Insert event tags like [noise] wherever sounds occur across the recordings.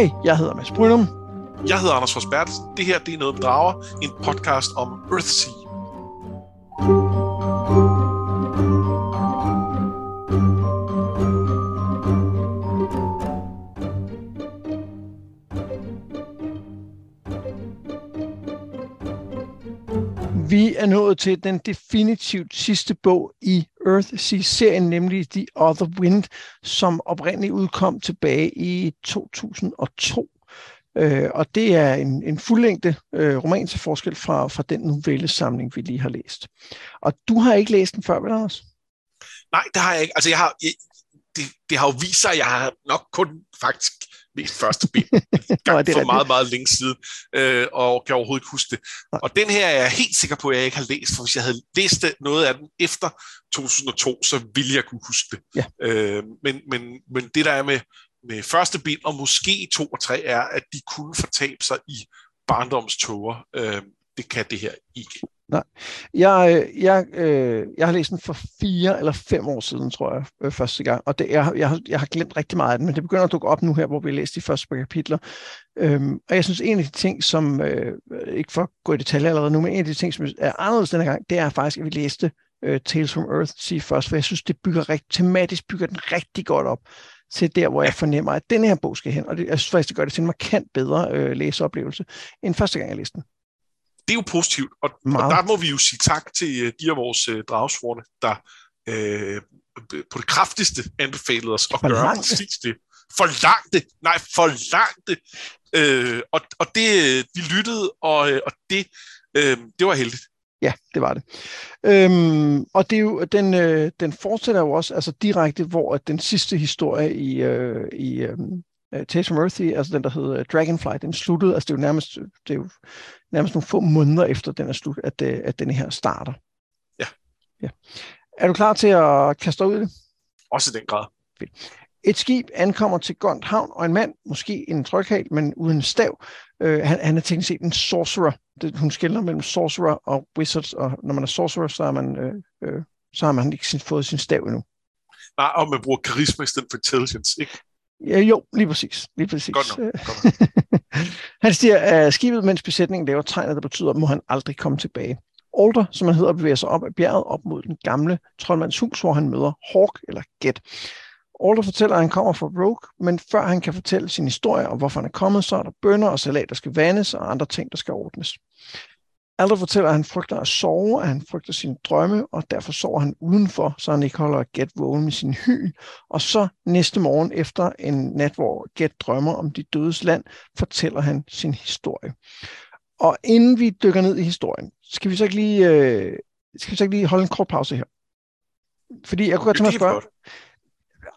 Hej, jeg hedder Mads Brynum. Jeg hedder Anders Forsberg. Det her det er noget med drager, en podcast om Earthsea. Vi er nået til den definitivt sidste bog i Earthsea-serien, nemlig The Other Wind, som oprindeligt udkom tilbage i 2002. Øh, og det er en, en fuldlængde øh, roman til forskel fra, fra den novellesamling, vi lige har læst. Og du har ikke læst den før, vel Anders? Nej, det har jeg ikke. Altså, jeg har, jeg, det, det har jo vist sig, at jeg har nok kun faktisk mest første bind [laughs] gang for meget, meget længe siden, øh, og kan overhovedet ikke huske det. Nej. Og den her er jeg helt sikker på, at jeg ikke har læst, for hvis jeg havde læst det, noget af den efter 2002, så ville jeg kunne huske det. Ja. Øh, men, men, men det der er med, med første bind, og måske to og tre, er, at de kunne fortabe sig i barndomstoger. Øh, det kan det her ikke. Nej, jeg, øh, jeg, øh, jeg har læst den for fire eller fem år siden, tror jeg, øh, første gang, og det, jeg, jeg, har, jeg har glemt rigtig meget af den, men det begynder at dukke op nu her, hvor vi har læst de første kapitler. Øhm, og jeg synes, en af de ting, som, øh, ikke for at gå i detaljer allerede nu, men en af de ting, som er anderledes denne gang, det er faktisk, at vi læste øh, Tales from Earth sige først, for jeg synes, det bygger rigt, tematisk bygger den rigtig godt op til der, hvor jeg fornemmer, at den her bog skal hen, og det, jeg synes faktisk, det gør det til en markant bedre øh, læseoplevelse, end første gang, jeg læste den det er jo positivt, og, og der må vi jo sige tak til uh, de af vores uh, dragsvorene, der uh, på det kraftigste anbefalede os at gøre præcis det. Forlangte, nej, forlangte. Uh, og, og det, vi lyttede, og, og det, uh, det var heldigt. Ja, det var det. Øhm, og det er jo, den, øh, den fortsætter jo også altså direkte, hvor den sidste historie i, øh, i øh, Tales from Earthy, altså den, der hedder Dragonfly, den sluttede, altså det er jo nærmest, det er jo nærmest nogle få måneder efter den er slut, at, øh, at den her starter. Ja. ja. Er du klar til at kaste ud i det? Også i den grad. Et skib ankommer til Gond Havn, og en mand, måske en tryghal, men uden stav, øh, han, han er tænkt set en sorcerer. Det, hun skiller mellem sorcerer og wizards, og når man er sorcerer, så, er man, øh, øh, så har man ikke sin, fået sin stav endnu. Nej, og man bruger karisma i stedet for intelligence, ikke? Ja, jo, lige præcis. Lige præcis. Godt nok. Godt nok. [laughs] han stiger af skibet, mens besætningen laver tegnet, der betyder, at må han aldrig komme tilbage. Alder, som han hedder, bevæger sig op ad bjerget op mod den gamle troldmands hus, hvor han møder Hawk eller Get. Alder fortæller, at han kommer fra Rogue, men før han kan fortælle sin historie og hvorfor han er kommet, så er der bønder og salat, der skal vandes og andre ting, der skal ordnes. Alder fortæller, at han frygter at sove, at han frygter sine drømme, og derfor sover han udenfor, så han ikke holder Get vågen med sin hyl. Og så næste morgen efter en nat, hvor Get drømmer om de dødes land, fortæller han sin historie. Og inden vi dykker ned i historien, skal vi så ikke lige, øh, skal vi så ikke lige holde en kort pause her? Fordi jeg kunne godt tænke mig at spørge,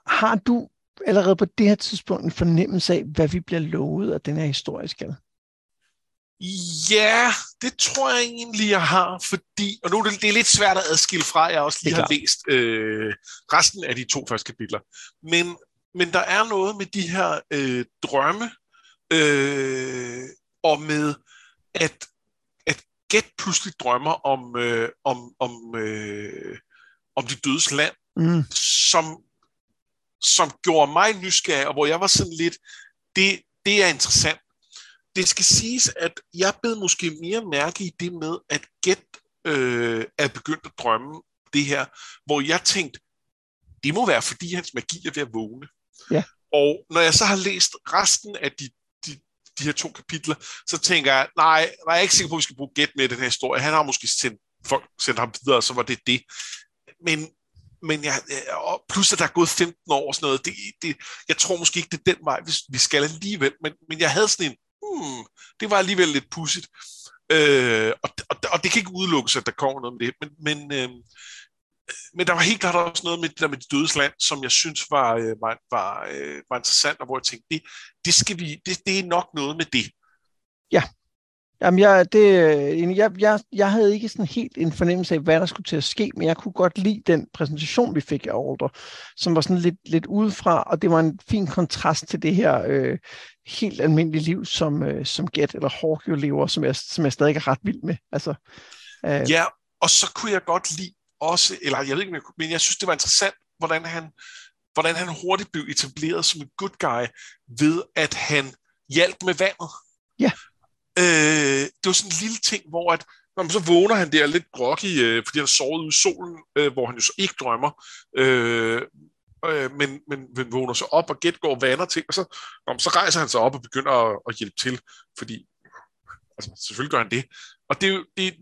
har du allerede på det her tidspunkt en fornemmelse af, hvad vi bliver lovet af den her historie skal? Ja, det tror jeg egentlig, jeg har, fordi, og nu er det, det er lidt svært at adskille fra, jeg også lige har læst øh, resten af de to første kapitler. Men, men der er noget med de her øh, drømme, øh, og med, at, at Get pludselig drømmer om, øh, om, om, øh, om de dødes land, mm. som, som gjorde mig nysgerrig, og hvor jeg var sådan lidt, det, det er interessant, det skal siges, at jeg bed måske mere mærke i det med, at Get øh, er begyndt at drømme det her, hvor jeg tænkte, det må være, fordi hans magi er ved at vågne. Ja. Og når jeg så har læst resten af de, de, de her to kapitler, så tænker jeg, nej, jeg er ikke sikker på, at vi skal bruge Get med den her historie. Han har måske sendt, folk, sendt ham videre, og så var det det. Men, men jeg, og plus at der er gået 15 år og sådan noget, det, det, jeg tror måske ikke, det er den vej, vi, vi skal alligevel. Men, men jeg havde sådan en, hmm, det var alligevel lidt pudsigt. Øh, og, og, og det kan ikke udelukkes, at der kommer noget med det, men, men, øh, men der var helt klart også noget med det der med det dødes land, som jeg synes var, øh, var, var, øh, var interessant, og hvor jeg tænkte, det, det, skal vi, det, det er nok noget med det. Ja, Jamen, jeg, det, øh, jeg, jeg, jeg havde ikke sådan helt en fornemmelse af, hvad der skulle til at ske, men jeg kunne godt lide den præsentation, vi fik af Alder, som var sådan lidt, lidt udefra, og det var en fin kontrast til det her øh, helt almindelige liv, som, øh, som Get eller Hawk jo lever, som jeg, som jeg stadig er ret vild med. Altså, øh, ja, og så kunne jeg godt lide også, eller jeg ved ikke, men jeg synes, det var interessant, hvordan han, hvordan han hurtigt blev etableret som en good guy, ved at han hjalp med vandet. Ja. Øh, det var sådan en lille ting, hvor at, når man så vågner han der lidt groggy, øh, fordi han har sovet ude i solen, øh, hvor han jo så ikke drømmer. Øh, øh, men, men, men vågner så op, og Gæt går og vander ting, og så, nå, så rejser han sig op og begynder at, at hjælpe til, fordi altså, selvfølgelig gør han det. Og det, det,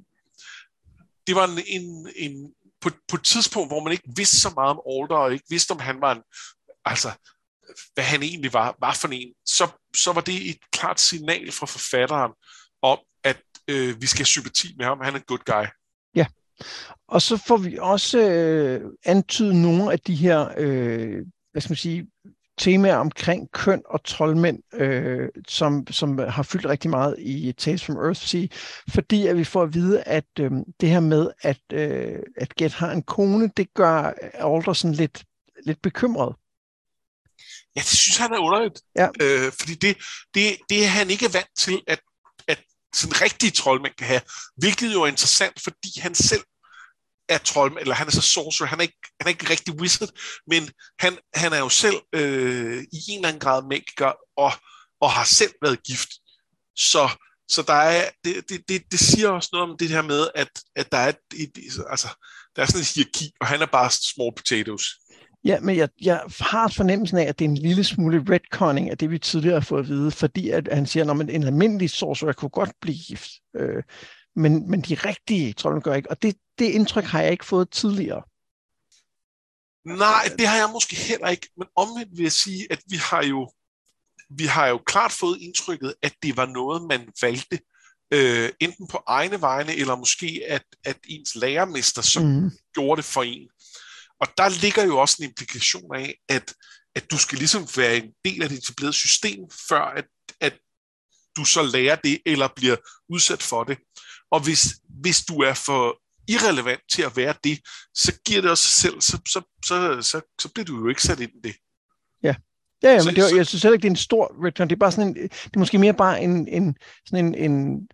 det var en, en, en på, på et tidspunkt, hvor man ikke vidste så meget om Alder, og ikke vidste, om han var en, altså, hvad han egentlig var, var for en, så, så var det et klart signal fra forfatteren om, at øh, vi skal have sympati med ham. Han er en good guy. Ja, og så får vi også øh, antydet nogle af de her, øh, hvad skal man sige, temaer omkring køn og troldmænd, øh, som, som har fyldt rigtig meget i Tales from Earthsea, fordi at vi får at vide, at øh, det her med, at, øh, at Get har en kone, det gør Alderson lidt, lidt bekymret. Ja, det synes han er underligt. Ja. Øh, fordi det, det, det er han ikke vant til, at, at sådan rigtige troldmænd kan have. Hvilket jo er interessant, fordi han selv er troldmand, eller han er så sorcerer, han er ikke, han er ikke rigtig wizard, men han, han er jo selv øh, i en eller anden grad magiker, og, og har selv været gift. Så, så der er, det, det, det, det siger også noget om det her med, at, at der er, et, altså, der er sådan en hierarki, og han er bare small potatoes. Ja, men jeg, jeg har fornemmelsen af, at det er en lille smule retconning af det, vi tidligere har fået at vide, fordi at han siger, at en almindelig sorcerer kunne godt blive gift. Øh, men, men de rigtige troldmænd gør ikke. Og det, det indtryk har jeg ikke fået tidligere. Nej, det har jeg måske heller ikke. Men omvendt vil jeg sige, at vi har jo, vi har jo klart fået indtrykket, at det var noget, man valgte øh, enten på egne vegne, eller måske at, at ens lærermester så mm. gjorde det for en. Og der ligger jo også en implikation af, at, at du skal ligesom være en del af det etablerede system, før at, at du så lærer det, eller bliver udsat for det. Og hvis, hvis du er for irrelevant til at være det, så giver det også sig selv, så, så, så, så, så bliver du jo ikke sat ind i det. Ja. Ja, ja, men det var, jeg synes heller ikke, det er en stor return. Det er bare sådan en, det er måske mere bare en, en, sådan en, en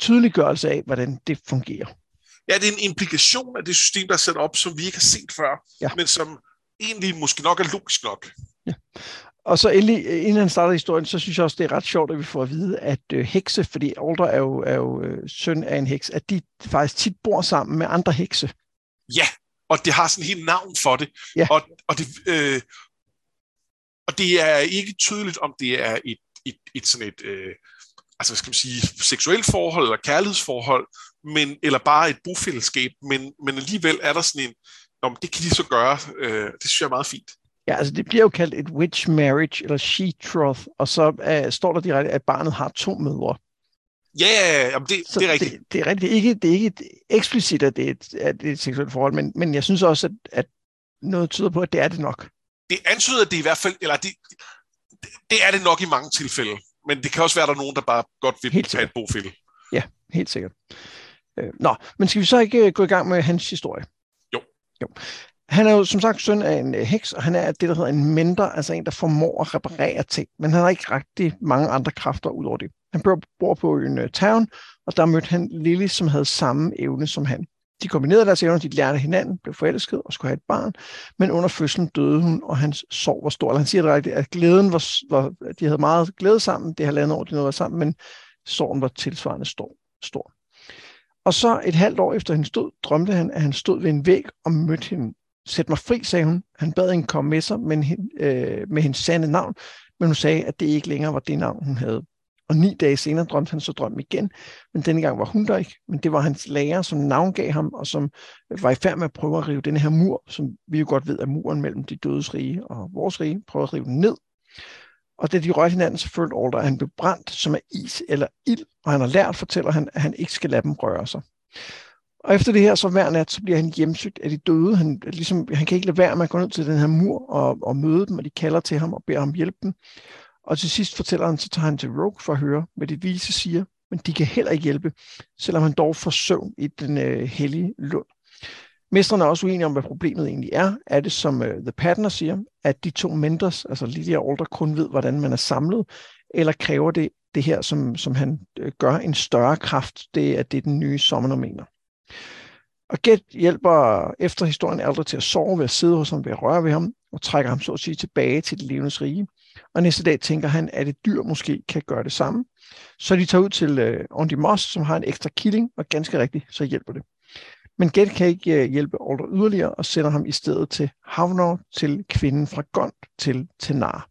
tydeliggørelse af, hvordan det fungerer. Ja, det er en implikation af det system, der er sat op, som vi ikke har set før, ja. men som egentlig måske nok er logisk nok. Ja. Og så endelig, inden han starter historien, så synes jeg også, det er ret sjovt, at vi får at vide, at øh, hekse, fordi Alder er jo, er jo øh, søn af en heks, at de faktisk tit bor sammen med andre hekse. Ja, og det har sådan helt navn for det. Ja. Og, og, det øh, og det er ikke tydeligt, om det er et, et, et sådan et, øh, altså hvad skal man sige, seksuelt forhold eller kærlighedsforhold, men, eller bare et bofællesskab, men, men alligevel er der sådan en, om det kan de så gøre, øh, det synes jeg er meget fint. Ja, altså det bliver jo kaldt et witch marriage, eller she troth, og så uh, står der direkte, at barnet har to mødre. Ja, yeah, jamen det, det er rigtigt. Det, det er rigtigt. Det er ikke, det er ikke et eksplicit, at det er et, at det er et seksuelt forhold, men, men jeg synes også, at, at noget tyder på, at det er det nok. Det antyder det i hvert fald, eller det, det er det nok i mange tilfælde, men det kan også være, at der er nogen, der bare godt vil have et bofælde. Ja, helt sikkert. Øh, nå, men skal vi så ikke øh, gå i gang med hans historie? Jo. jo. Han er jo som sagt søn af en øh, heks, og han er det, der hedder en mentor, altså en, der formår at reparere ting. Men han har ikke rigtig mange andre kræfter ud over det. Han bor på øen uh, Town, og der mødte han Lily, som havde samme evne som han. De kombinerede deres evner, de lærte hinanden, blev forelsket og skulle have et barn, men under fødslen døde hun, og hans sorg var stor. Han siger det rigtigt, at glæden var, var, de havde meget glæde sammen, det halvandet år, de nåede sammen, men sorgen var tilsvarende stor. stor. Og så et halvt år efter hendes død, drømte han, at han stod ved en væg og mødte hende Sæt mig fri, sagde hun. Han bad hende komme med sig med, øh, med hendes sande navn, men hun sagde, at det ikke længere var det navn, hun havde. Og ni dage senere drømte han så drøm igen, men denne gang var hun der ikke, men det var hans lærer, som navngav ham, og som var i færd med at prøve at rive den her mur, som vi jo godt ved er muren mellem de dødes rige og vores rige, prøve at rive den ned. Og da de rørte hinanden, så følte Alder, at han blev brændt som af is eller ild, og han har lært, fortæller han, at han ikke skal lade dem røre sig. Og efter det her, så hver nat, så bliver han hjemsøgt af de døde. Han, ligesom, han kan ikke lade være med at gå ned til den her mur og, og møde dem, og de kalder til ham og beder ham hjælpe dem. Og til sidst fortæller han, så tager han til Rogue for at høre, hvad de vise siger, men de kan heller ikke hjælpe, selvom han dog får søvn i den øh, hellige lund. Mestrene er også uenige om, hvad problemet egentlig er. Er det, som uh, The Patterner siger, at de to mentors, altså Lydia og Alder, kun ved, hvordan man er samlet, eller kræver det det her, som, som han øh, gør, en større kraft, det er det, den nye sommer mener. Og Get hjælper efter historien Alder til at sove ved at sidde hos ham ved at røre ved ham, og trækker ham så at sige tilbage til det levendes rige. og næste dag tænker han, at et dyr måske kan gøre det samme. Så de tager ud til øh, Ondi Moss, som har en ekstra killing, og ganske rigtigt, så hjælper det. Men Gæt kan ikke øh, hjælpe Alder yderligere, og sender ham i stedet til Havnor, til kvinden fra Gond, til Tenar.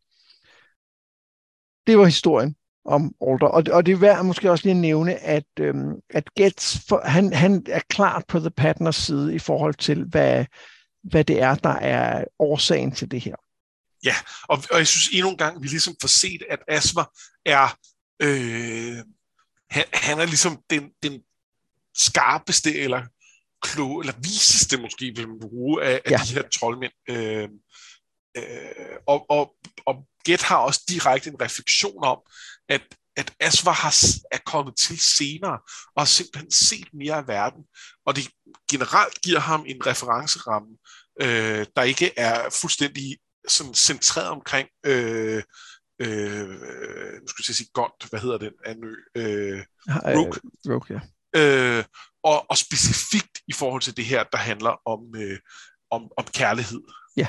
Det var historien om Alder. Og, og det er værd måske også lige at nævne, at, øhm, at Gets, for, han, han er klart på The Partners side i forhold til, hvad, hvad det er, der er årsagen til det her. Ja, og, og jeg synes endnu en gang, vi ligesom får set, at Asver er, øh, han, han er ligesom den, den skarpeste, eller kloge, eller viseste måske, vil man bruge, af, af ja. de her troldmænd. Øh, øh, og, og, og Get har også direkte en refleksion om, at, at Asvar har, er kommet til senere, og har simpelthen set mere af verden, og det generelt giver ham en referenceramme, øh, der ikke er fuldstændig sådan centreret omkring øh, øh, nu skal jeg sige Gond, hvad hedder den anden ø? Øh, Rogue. Rogue, ja. Øh, og, og specifikt i forhold til det her, der handler om, øh, om, om kærlighed. Ja.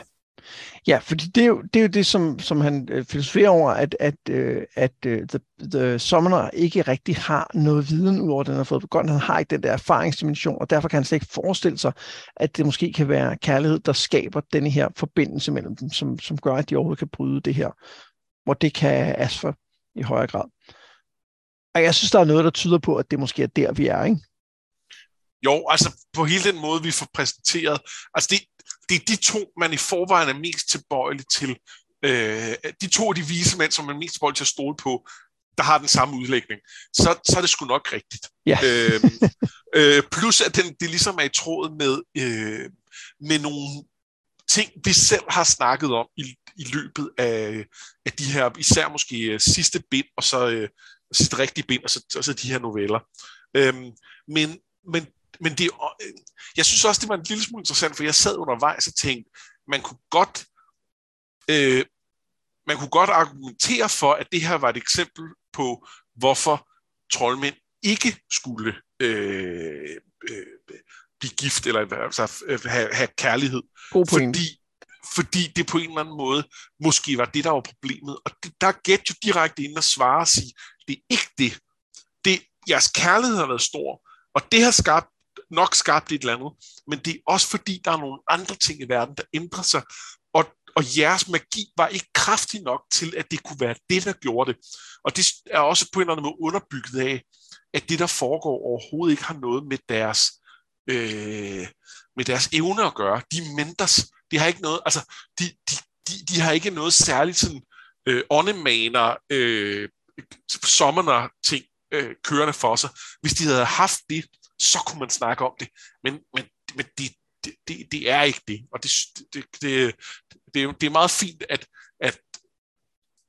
Ja, fordi det er jo det, er jo det som, som han øh, filosoferer over, at, at, øh, at øh, the, the Summoner ikke rigtig har noget viden, udover den har fået begyndt. Han har ikke den der erfaringsdimension, og derfor kan han slet ikke forestille sig, at det måske kan være kærlighed, der skaber denne her forbindelse mellem dem, som, som gør, at de overhovedet kan bryde det her. Hvor det kan Asfer i højere grad. Og jeg synes, der er noget, der tyder på, at det måske er der, vi er, ikke? Jo, altså på hele den måde, vi får præsenteret. Altså det, det er de to, man i forvejen er mest tilbøjelig til. Øh, de to af de vise mænd, som man er mest tilbøjelig til at stole på, der har den samme udlægning. Så, så er det sgu nok rigtigt. Ja. [laughs] øh, øh, plus at den, det ligesom er i tråd med, øh, med nogle ting, vi selv har snakket om i, i løbet af, af de her, især måske uh, sidste bind, og så uh, sidste rigtige bind, og så, og så de her noveller. Øhm, men, men men det, øh, jeg synes også, det var en lille smule interessant, for jeg sad undervejs og tænkte, man kunne godt, øh, man kunne godt argumentere for, at det her var et eksempel på, hvorfor troldmænd ikke skulle øh, øh, blive gift, eller altså, have, have kærlighed. God fordi, fordi det på en eller anden måde måske var det, der var problemet. Og det, der gæt jo direkte ind og svare og sige, det er ikke det. det. Jeres kærlighed har været stor, og det har skabt nok skabt et eller andet, men det er også fordi, der er nogle andre ting i verden, der ændrer sig, og, og jeres magi var ikke kraftig nok til, at det kunne være det, der gjorde det. Og det er også på en eller anden måde underbygget af, at det, der foregår, overhovedet ikke har noget med deres, øh, med deres evne at gøre. De mentors, de har ikke noget, altså, de, de, de, de har ikke noget særligt sådan, øh, åndemaner, øh, sommerner ting øh, kørende for sig. Hvis de havde haft det, så kunne man snakke om det. Men, men, men det, det, det, det er ikke det. Og det, det, det, det, er, det er meget fint, at, at,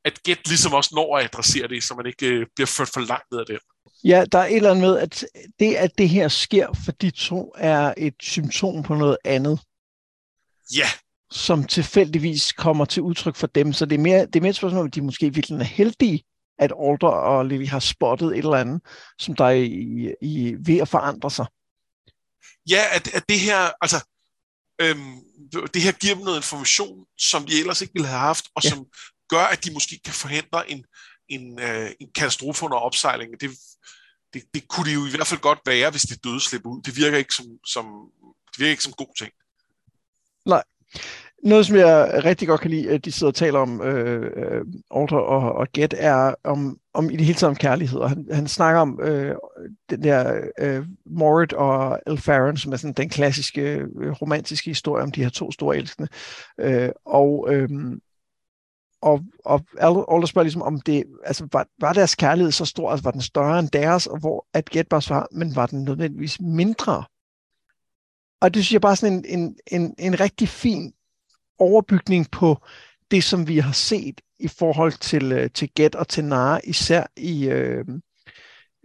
at Get ligesom også når at adressere det, så man ikke øh, bliver ført for langt ned af det. Ja, der er et eller andet med, at det, at det her sker for de to, er et symptom på noget andet. Ja. Som tilfældigvis kommer til udtryk for dem. Så det er mere, det er mere et spørgsmål, om de måske virkelig er heldige, at Alder og Lily har spottet et eller andet, som der er i, i, ved at forandre sig. Ja, at, at det her, altså, øhm, det her giver dem noget information, som de ellers ikke ville have haft, og ja. som gør, at de måske kan forhindre en, en, øh, en katastrofe under opsejling. Det, det, det kunne det jo i hvert fald godt være, hvis det døde slipper ud. Det virker ikke som, som, det virker ikke som god ting. Nej. Noget, som jeg rigtig godt kan lide, at de sidder og taler om, øh, Alter og, og Get, er om, om i det hele taget om kærlighed. Og han, han snakker om øh, den der øh, Morit og Elfaron, som er sådan den klassiske øh, romantiske historie om de her to store elskende. Øh, og øh, og, og Alder spørger ligesom, om det, altså, var, var deres kærlighed så stor, altså var den større end deres, og hvor at Get bare svarer, men var den nødvendigvis mindre? Og det synes jeg bare sådan en, en, en, en rigtig fin overbygning på det, som vi har set i forhold til, øh, til Get og til Nara, især i, øh,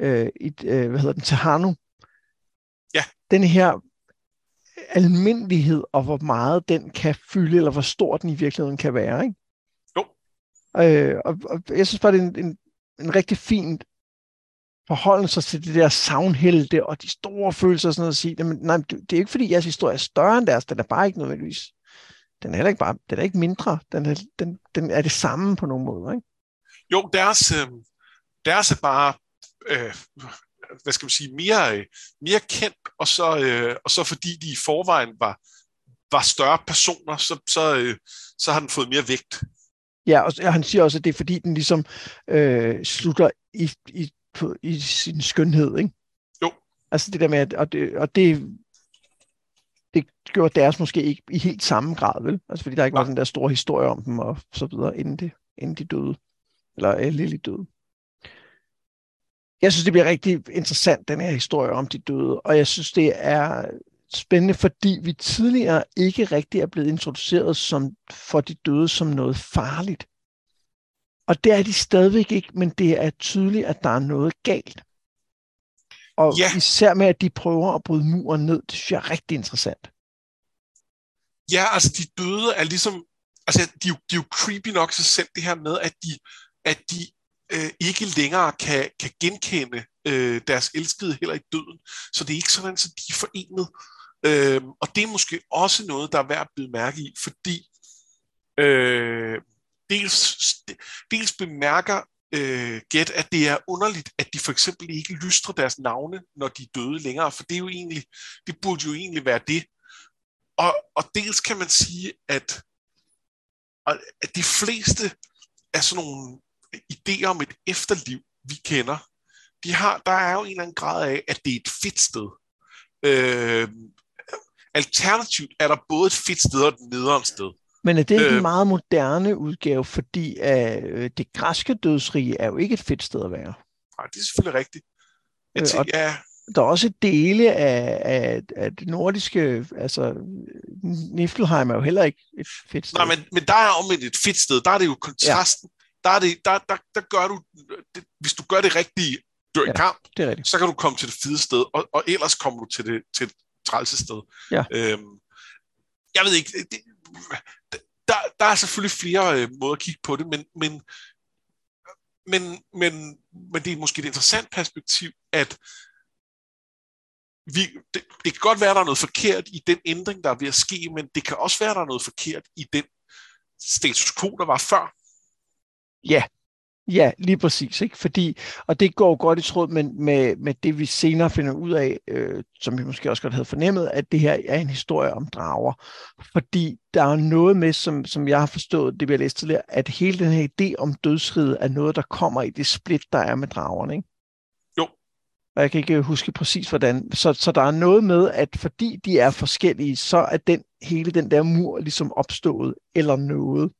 øh, i øh, hvad hedder den, til Hanu. Ja. Den her almindelighed, og hvor meget den kan fylde, eller hvor stor den i virkeligheden kan være. Ikke? Jo. Øh, og, og jeg synes bare, det er en, en, en rigtig fin forholde sig til det der savnhelte og de store følelser og sådan noget, og sige, jamen, nej, det er ikke fordi, jeres historie er større end deres, den er bare ikke nødvendigvis den er heller ikke bare, den er ikke mindre, den er, den, den er det samme på nogen måde, ikke? Jo, deres, øh, deres er bare, øh, hvad skal man sige, mere, øh, mere kendt, og så, øh, og så fordi de i forvejen var, var større personer, så, så, øh, så har den fået mere vægt. Ja, og han siger også, at det er fordi, den ligesom øh, slutter i, i, på, i sin skønhed, ikke? Jo. Altså det der med, at, og det, og det, det gjorde deres måske ikke i helt samme grad, vel? Altså fordi der ikke var den der store historie om dem og så videre, inden, det, inden de døde. Eller Lily døde. Jeg synes, det bliver rigtig interessant, den her historie om de døde, og jeg synes, det er spændende, fordi vi tidligere ikke rigtig er blevet introduceret som, for de døde som noget farligt. Og det er de stadigvæk ikke, men det er tydeligt, at der er noget galt. Og ja. især med, at de prøver at bryde muren ned, det synes jeg er rigtig interessant. Ja, altså de døde er ligesom, altså de, de er jo creepy nok sig selv, det her med, at de, at de øh, ikke længere kan, kan genkende øh, deres elskede heller i døden. Så det er ikke sådan, at de er forenet. Øh, og det er måske også noget, der er værd at byde mærke i, fordi øh, dels, dels bemærker øh, gæt, at det er underligt, at de for eksempel ikke lystrer deres navne, når de er døde længere, for det er jo egentlig, det burde jo egentlig være det. Og, og dels kan man sige, at, at de fleste af sådan nogle idéer om et efterliv, vi kender, de har, der er jo en eller anden grad af, at det er et fedt sted. Øh, alternativt er der både et fedt sted og et nederen sted. Men er det ikke øh, en meget moderne udgave, fordi uh, det græske dødsrige er jo ikke et fedt sted at være? Nej, det er selvfølgelig rigtigt. Jeg øh, tænker, ja. Der er også dele af, af, af det nordiske, altså Niflheim er jo heller ikke et fedt sted. Nej, men, men der er om et fedt sted, der er det jo kontrasten. Ja. Der, er det, der, der, der gør du, det, hvis du gør det rigtige dør ja, kamp, det er rigtigt. så kan du komme til det fede sted, og, og ellers kommer du til det, til et trælse sted. Ja. Øhm, jeg ved ikke, det, der, der er selvfølgelig flere øh, måder at kigge på det, men, men, men, men, men det er måske et interessant perspektiv, at vi, det, det kan godt være, at der er noget forkert i den ændring, der er ved at ske, men det kan også være, at der er noget forkert i den status quo, der var før. Ja, Ja, lige præcis. Ikke? Fordi, og det går godt i tråd med, med, med det, vi senere finder ud af, øh, som vi måske også godt havde fornemmet, at det her er en historie om drager. Fordi der er noget med, som, som jeg har forstået, det vi har læst tidligere, at hele den her idé om dødsriget er noget, der kommer i det split, der er med dragerne. Ikke? Jo. Og jeg kan ikke huske præcis, hvordan. Så, så der er noget med, at fordi de er forskellige, så er den hele den der mur ligesom opstået, eller noget.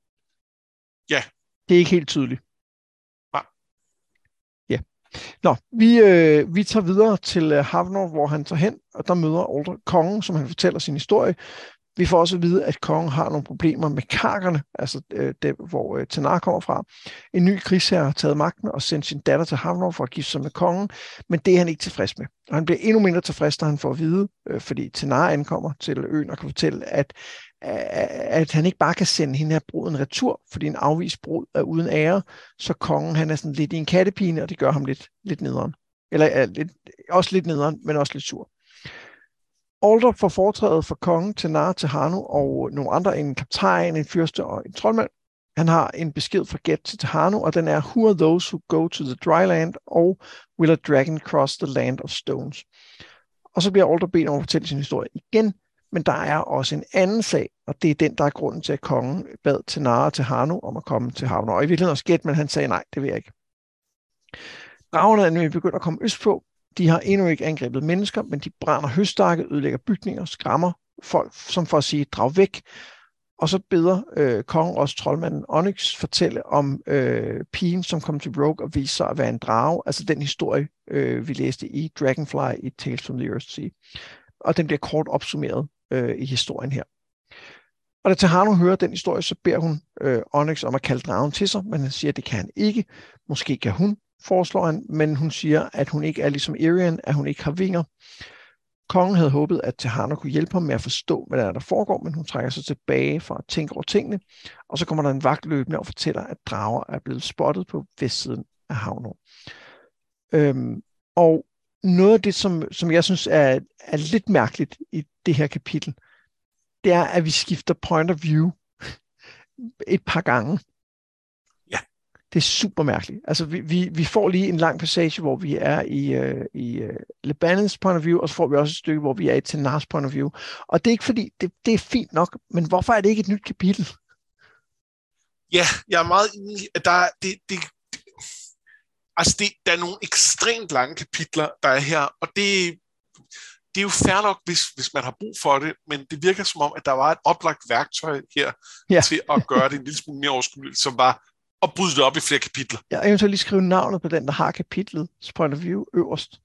Ja. Det er ikke helt tydeligt. Nå, vi, øh, vi tager videre til øh, Havnor, hvor han tager hen, og der møder Alder kongen, som han fortæller sin historie. Vi får også at vide, at kongen har nogle problemer med karkerne, altså øh, det, hvor øh, Tanar kommer fra. En ny krigsherre har taget magten og sendt sin datter til Havnor for at gifte sig med kongen, men det er han ikke tilfreds med. Og han bliver endnu mindre tilfreds, da han får at vide, øh, fordi Tanar ankommer til øen og kan fortælle, at øh, at han ikke bare kan sende hende her bruden retur, fordi en afvist brud er uden ære, så kongen han er sådan lidt i en kattepine, og det gør ham lidt, lidt nederen. Eller uh, lidt, også lidt nederen, men også lidt sur. Alder får foretrædet for kongen til Nara til Hanu og nogle andre, en kaptajn, en fyrste og en troldmand. Han har en besked fra Get til Tahanu, og den er, Who are those who go to the dry land, og will a dragon cross the land of stones? Og så bliver Alder bedt om at fortælle sin historie igen, men der er også en anden sag, og det er den, der er grunden til, at kongen bad til Nara til Hanu om at komme til havner. Og i virkeligheden også gæt, men han sagde nej, det vil jeg ikke. Dragerne er nu begyndt at komme østpå. De har endnu ikke angrebet mennesker, men de brænder høstakke, ødelægger bygninger, skræmmer folk, som for at sige, drag væk. Og så beder øh, kongen også troldmanden Onyx fortælle om øh, pigen, som kom til Rogue og viste sig at være en drage. Altså den historie, øh, vi læste i Dragonfly i Tales from the Earth Sea. Og den bliver kort opsummeret øh, i historien her. Og da Tahano hører den historie, så beder hun øh, Onyx om at kalde dragen til sig, men han siger, at det kan han ikke. Måske kan hun, foreslår han, men hun siger, at hun ikke er ligesom Irian, at hun ikke har vinger. Kongen havde håbet, at Tehana kunne hjælpe ham med at forstå, hvad der, er, der foregår, men hun trækker sig tilbage for at tænke over tingene, og så kommer der en vagt løbende og fortæller, at drager er blevet spottet på vestsiden af havnen. Øhm, og noget af det, som, som jeg synes er, er lidt mærkeligt i det her kapitel, det er, at vi skifter point of view [laughs] et par gange. Det er super mærkeligt. Altså, vi, vi, vi får lige en lang passage, hvor vi er i, uh, i uh, Lebanons point of view, og så får vi også et stykke, hvor vi er i Tenars point of view. Og det er ikke fordi, det, det er fint nok, men hvorfor er det ikke et nyt kapitel? Ja, jeg er meget enig. Der, det, det, det, altså, det, der er nogle ekstremt lange kapitler, der er her, og det, det er jo fair nok, hvis, hvis man har brug for det, men det virker som om, at der var et oplagt værktøj her ja. til at gøre det en lille smule mere overskueligt, som var at bryde det op i flere kapitler. Ja, eventuelt lige skrive navnet på den, der har kapitlet, point of view, øverst.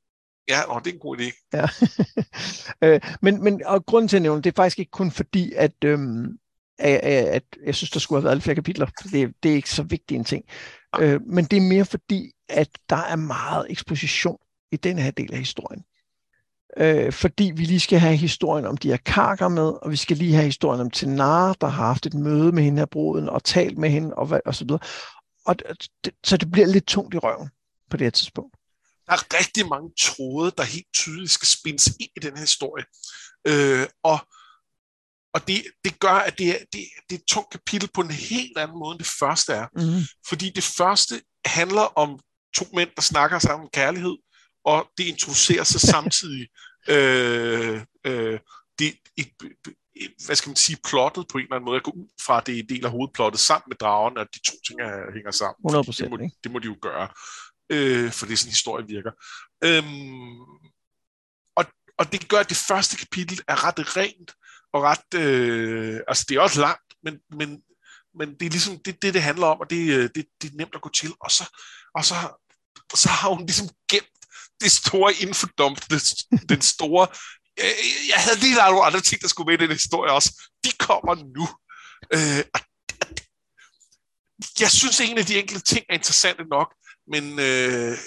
Ja, og det er en god idé. Ja. [laughs] Øh, men, men og grunden til at nævne, det er faktisk ikke kun fordi, at, øhm, at, at jeg synes, der skulle have været lidt flere kapitler. Det, det er ikke så vigtig en ting. Øh, men det er mere fordi, at der er meget eksposition i den her del af historien øh, fordi vi lige skal have historien om de her karker med, og vi skal lige have historien om Tenara, der har haft et møde med hende her bruden, og talt med hende, og, og så videre. Og det, så det bliver lidt tungt i røven på det her tidspunkt. Der er rigtig mange tråde, der helt tydeligt skal spændes ind i den her historie. Øh, og og det, det gør, at det er, det, det er et tungt kapitel på en helt anden måde, end det første er. Mm. Fordi det første handler om to mænd, der snakker sammen om kærlighed, og det introducerer sig [laughs] samtidig øh, øh, det, et, et, hvad skal man sige, plottet på en eller anden måde. Jeg går ud fra, at det er en del af hovedplottet sammen med dragen, at de to ting er, hænger sammen. 100%, det, må, det må de jo gøre, øh, for det er sådan, historie virker. Øhm, og, og det gør, at det første kapitel er ret rent, og ret, øh, altså det er også langt, men, men, men det er ligesom det, det, det handler om, og det, øh, det, det er nemt at gå til, og så, og så, så har hun ligesom gemt det store infodump, det, den store... Jeg havde lige lavet nogle andre ting, der skulle med i den historie også. De kommer nu. Øh, jeg synes, en af de enkelte ting er interessante nok, men øh,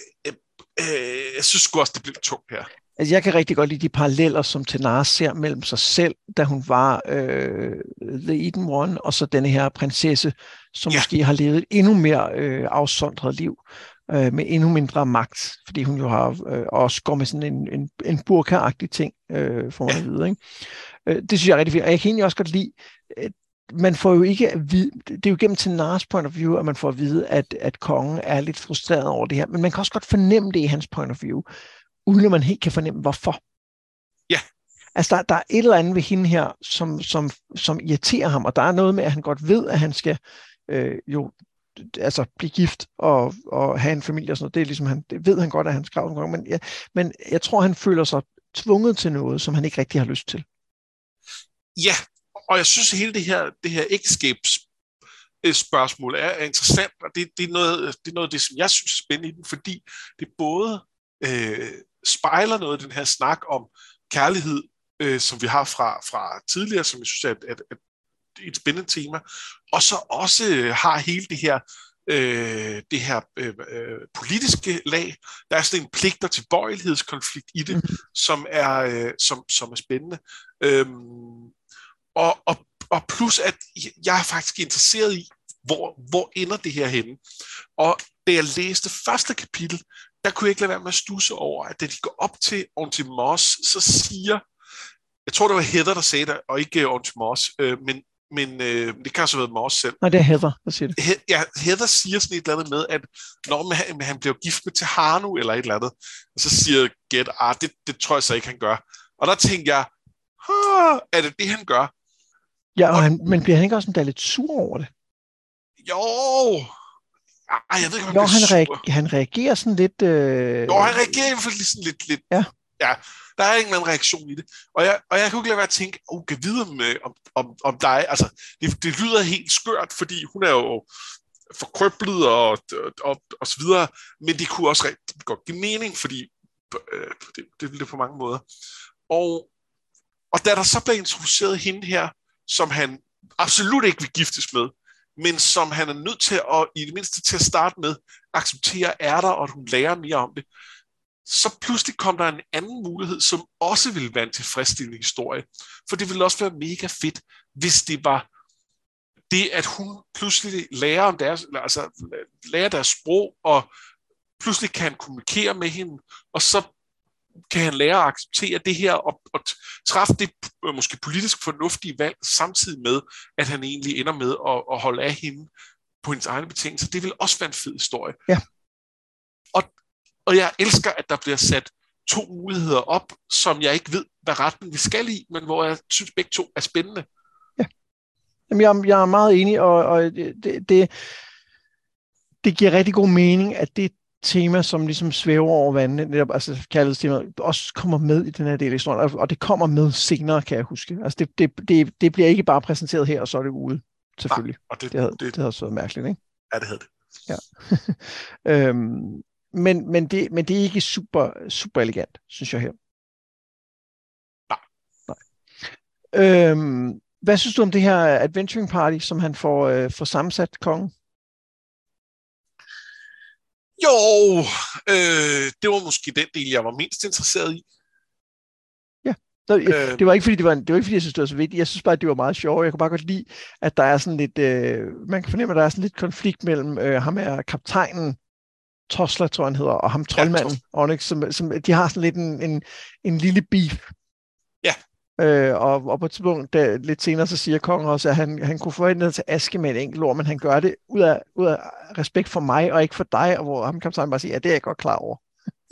øh, jeg synes også, det bliver tungt her. Altså, jeg kan rigtig godt lide de paralleller, som Tenara ser mellem sig selv, da hun var øh, The Eden One, og så denne her prinsesse, som ja. måske har levet et endnu mere øh, afsondret liv øh, med endnu mindre magt, fordi hun jo har øh, også går med sådan en, en, en burka-agtig ting, øh, for man ja. at vide. Ikke? Øh, det synes jeg er rigtig fint, og jeg kan egentlig også godt lide, at man får jo ikke at vide, det er jo gennem til Nars point of view, at man får at vide, at, at kongen er lidt frustreret over det her, men man kan også godt fornemme det i hans point of view, uden at man helt kan fornemme, hvorfor. Ja. Altså, der, der er et eller andet ved hende her, som, som, som irriterer ham, og der er noget med, at han godt ved, at han skal øh, jo altså blive gift og, og have en familie og sådan noget. Det, er ligesom han, det ved han godt, at han skrev nogle gange, men, ja, men jeg tror, han føler sig tvunget til noget, som han ikke rigtig har lyst til. Ja, og jeg synes, at hele det her, det her ægteskabs øh, spørgsmål er, er interessant, og det, det, er noget, det er noget af det, som jeg synes er spændende i den, fordi det både øh, spejler noget af den her snak om kærlighed, øh, som vi har fra, fra tidligere, som jeg synes er at, at, at et spændende tema, og så også øh, har hele det her øh, det her øh, øh, politiske lag. Der er sådan en pligter til bøjelighedskonflikt i det, mm. som, er, øh, som, som er spændende. Øhm, og, og, og plus, at jeg er faktisk interesseret i, hvor, hvor ender det her henne. Og da jeg læste første kapitel, der kunne jeg ikke lade være med at stusse over, at da de går op til Ontimos, så siger, jeg tror det var Heather, der sagde det, og ikke Ontimos, øh, men men øh, det kan også have været mig også selv. Nej, det er Heather, der siger det. He- ja, Heather siger sådan et eller andet med, at når man, han, han bliver gift med Tahanu eller et eller andet, og så siger Get, ah, det, det tror jeg så ikke, han gør. Og der tænker jeg, er det det, han gør? Ja, og, og han, men bliver han ikke også lidt sur over det? Jo, ej, jeg ved ikke, om han jo, han, reagerer, han reagerer sådan lidt... Øh... Jo, han reagerer i hvert fald sådan lidt... lidt ja ja. Der er ingen reaktion i det. Og jeg, og jeg kunne ikke lade være at tænke, oh, kan vide med, øh, om, om, om dig. Altså, det, det lyder helt skørt, fordi hun er jo forkrøblet og, og, og, og så videre, men det kunne også rigtig godt give mening, fordi øh, det, det ville det på mange måder. Og, og da der så blev introduceret hende her, som han absolut ikke vil giftes med, men som han er nødt til at, i det mindste til at starte med, acceptere er der, og at hun lærer mere om det, så pludselig kom der en anden mulighed, som også ville være en tilfredsstillende historie. For det ville også være mega fedt, hvis det var det, at hun pludselig lærer, om deres, altså, lærer deres sprog, og pludselig kan kommunikere med hende, og så kan han lære at acceptere det her og, og træffe det øh, måske politisk fornuftige valg, samtidig med, at han egentlig ender med at, at holde af hende på hendes egne betingelser. Det vil også være en fed historie. Ja. Og, og jeg elsker, at der bliver sat to muligheder op, som jeg ikke ved, hvad retten vi skal i, men hvor jeg synes begge to er spændende. Ja. Jamen, jeg, jeg er meget enig, og, og det, det, det giver rigtig god mening, at det tema, som ligesom svæver over vandet, netop, altså kærlighedstemaet, også kommer med i den her del af historien, og det kommer med senere, kan jeg huske. Altså det, det, det, det bliver ikke bare præsenteret her, og så er det ude, selvfølgelig. Nej, og det, det, havde, det, det havde så mærkeligt, ikke? Ja, det havde det. Ja. [laughs] øhm, men, men, det, men det er ikke super, super elegant, synes jeg her. Nej. Nej. Øhm, hvad synes du om det her adventuring party, som han får, øh, får sammensat kongen? Jo, øh, det var måske den del, jeg var mindst interesseret i. Ja, Nå, øh, det var ikke fordi, det var, det var ikke fordi, jeg synes, det var så vigtigt. Jeg synes bare, det var meget sjovt. Jeg kunne bare godt lide, at der er sådan lidt, øh, man kan fornemme, at der er sådan lidt konflikt mellem øh, ham her kaptajnen, Tosla, tror han hedder, og ham troldmanden, ja, Onyx, som, som, de har sådan lidt en, en, en lille beef. Ja. Øh, og, og på et tidspunkt, der, lidt senere, så siger kongen også, at han, han kunne forvente til aske med et enkelt ord, men han gør det ud af, ud af respekt for mig, og ikke for dig, og hvor ham kaptajnen bare siger, ja, det er jeg godt klar over.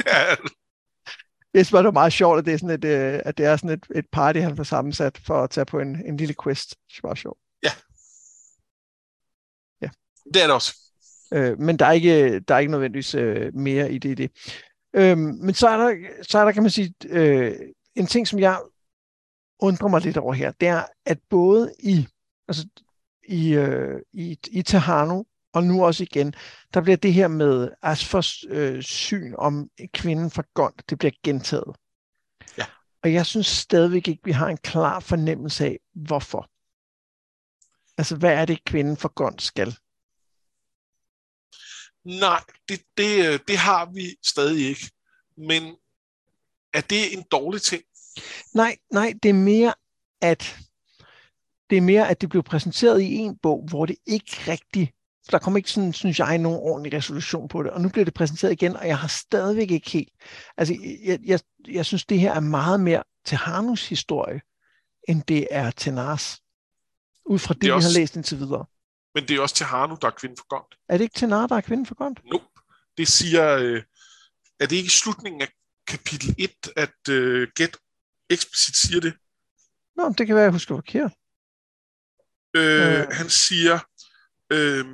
Ja. Jeg synes bare, det var meget sjovt, at det er sådan et, øh, at det er sådan et, et party, han får sammensat for at tage på en, en lille quest. Det var sjovt. Ja. Ja. Det er det også. Øh, men der er ikke, der er ikke nødvendigvis øh, mere i det det. Øh, men så er der, så er der, kan man sige, øh, en ting, som jeg undrer mig lidt over her, det er, at både i, altså, i, øh, i, i Tahano, og nu også igen, der bliver det her med Asfors øh, syn om kvinden fra Gond, det bliver gentaget. Ja. Og jeg synes stadigvæk ikke, vi har en klar fornemmelse af, hvorfor. Altså, hvad er det, kvinden fra Gond skal? Nej, det, det, øh, det har vi stadig ikke. Men er det en dårlig ting? Nej, nej, det er mere, at det er mere, at det blev præsenteret i en bog, hvor det ikke rigtig, der kom ikke sådan, synes jeg, nogen ordentlig resolution på det, og nu bliver det præsenteret igen, og jeg har stadigvæk ikke helt, altså, jeg, jeg, jeg synes, det her er meget mere til Hanus historie, end det er til Nars. Ud fra det, det også, vi har læst indtil videre. Men det er også til Hanu, der er kvinden for godt. Er det ikke til Nar, der er kvinden for godt? Nope. Det siger, øh, er det ikke i slutningen af kapitel 1, at øh, Get eksplicit siger det? Nå, det kan være, jeg husker forkert. Øh, øh. Han siger... Øh,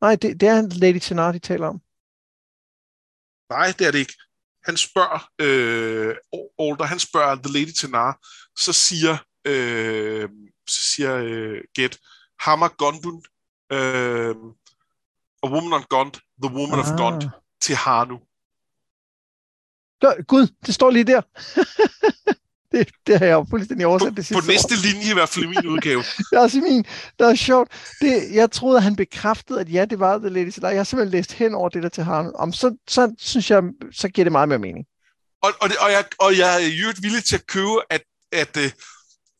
Nej, det, det er Lady Tenar, de taler om. Nej, det er det ikke. Han spørger, øh, Alder, han spørger The Lady Tenar, så siger, øh, så siger øh, Get, Hammer Gondun, øh, A Woman on Gond, The Woman ah. of Gond, til Hanu. Gud, det står lige der. [laughs] det, det har jeg jo fuldstændig oversat det sidste På næste år. linje i hvert fald i min udgave. [laughs] det er også i min. Det er sjovt. Det, jeg troede, at han bekræftede, at ja, det var The Lady Silla. Jeg har simpelthen læst hen over det der til ham. Om så, så synes jeg, så giver det meget mere mening. Og, og, det, og, jeg, og jeg er jo villig til at købe, at, at, øh,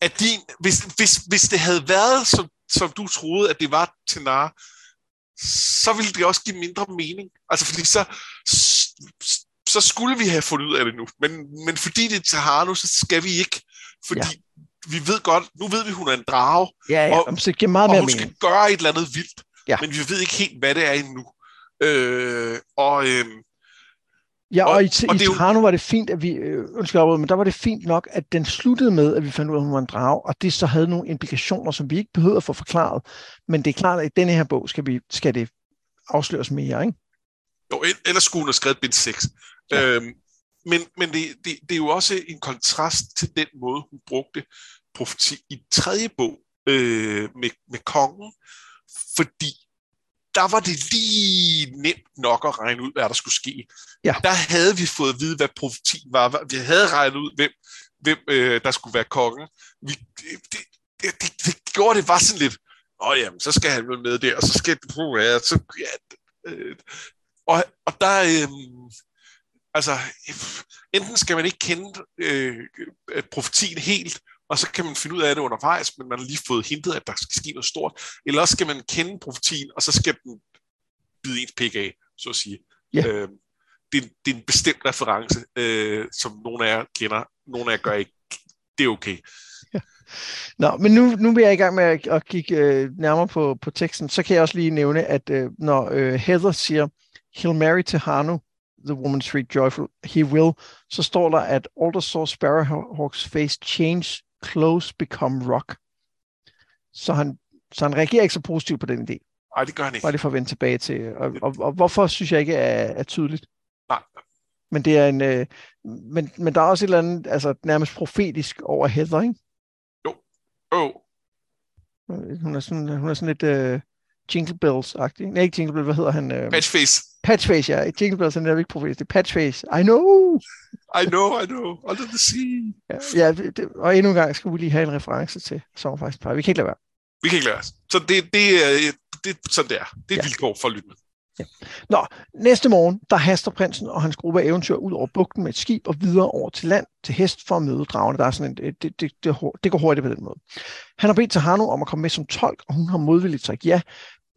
at din, hvis, hvis, hvis det havde været, som, som du troede, at det var til nar, så ville det også give mindre mening. Altså fordi så, så skulle vi have fundet ud af det nu. Men, men fordi det er Tahano, så skal vi ikke. Fordi ja. vi ved godt, nu ved vi, hun er en drage. Ja, ja, og, så det giver meget mere og hun mening. skal gøre et eller andet vildt. Ja. Men vi ved ikke helt, hvad det er endnu. Øh, og, øh, Ja, og, og i, og i Tahano var det fint, at vi, øh, undskyld, men der var det fint nok, at den sluttede med, at vi fandt ud af, at hun var en drage, og det så havde nogle implikationer, som vi ikke behøvede at få forklaret. Men det er klart, at i denne her bog skal, vi, skal det afsløres mere, ikke? Jo, ellers skulle hun have skrevet bind 6. Ja. Øhm, men men det, det, det er jo også en kontrast til den måde, hun brugte profeti i tredje bog øh, med, med kongen, fordi der var det lige nemt nok at regne ud, hvad der skulle ske. Ja. Der havde vi fået at vide, hvad profetien var. Vi havde regnet ud, hvem, hvem øh, der skulle være kongen. Vi, det, det, det, det gjorde det bare sådan lidt, åh jamen, så skal han vel med der, og så skal det på, ja, så, ja, øh, og, og der, øh, altså, enten skal man ikke kende øh, profetien helt, og så kan man finde ud af det undervejs, men man har lige fået hintet, at der skal ske noget stort, eller også skal man kende profetien, og så skal den bide ens pik af, så at sige. Ja. Øh, det, det er en bestemt reference, øh, som nogle af jer kender, nogle af jer gør ikke. Det er okay. Ja. Nå, men nu, nu vil jeg i gang med at, at kigge øh, nærmere på, på teksten. Så kan jeg også lige nævne, at øh, når øh, Heather siger, he'll marry Tehanu, the woman street joyful, he will, så står der, at Alder saw Sparrowhawk's face change, clothes become rock. Så han, så han reagerer ikke så positivt på den idé. Nej, det gør han ikke. Bare det for at vende tilbage til. Og, og, og hvorfor synes jeg ikke er, er tydeligt? Nej. Men det er en, øh, men, men der er også et eller andet, altså nærmest profetisk over Heather, ikke? Jo. Jo. Hun er sådan, hun er sådan lidt øh, Jingle Bells-agtig. Nej, ikke Jingle Bells, hvad hedder han? Øh, Patchface. Patchface, ja. Jingle Bells er netop ikke profetisk. Det er Patchface. I know! I know, I know. Under the sea. Ja, ja det, og endnu en gang skal vi lige have en reference til faktisk Park. Vi kan ikke lade være. Vi kan ikke lade være. Så det, det, er, det, sådan det er. Det er ja. vilkår for lyttende. Ja. Nå, næste morgen, der haster prinsen og hans gruppe af eventyr ud over bugten med et skib og videre over til land til hest for at møde dragerne. Der er sådan en, det, det, det, det går hurtigt på den måde. Han har bedt Tahano om at komme med som tolk, og hun har modvilligt sagt ja.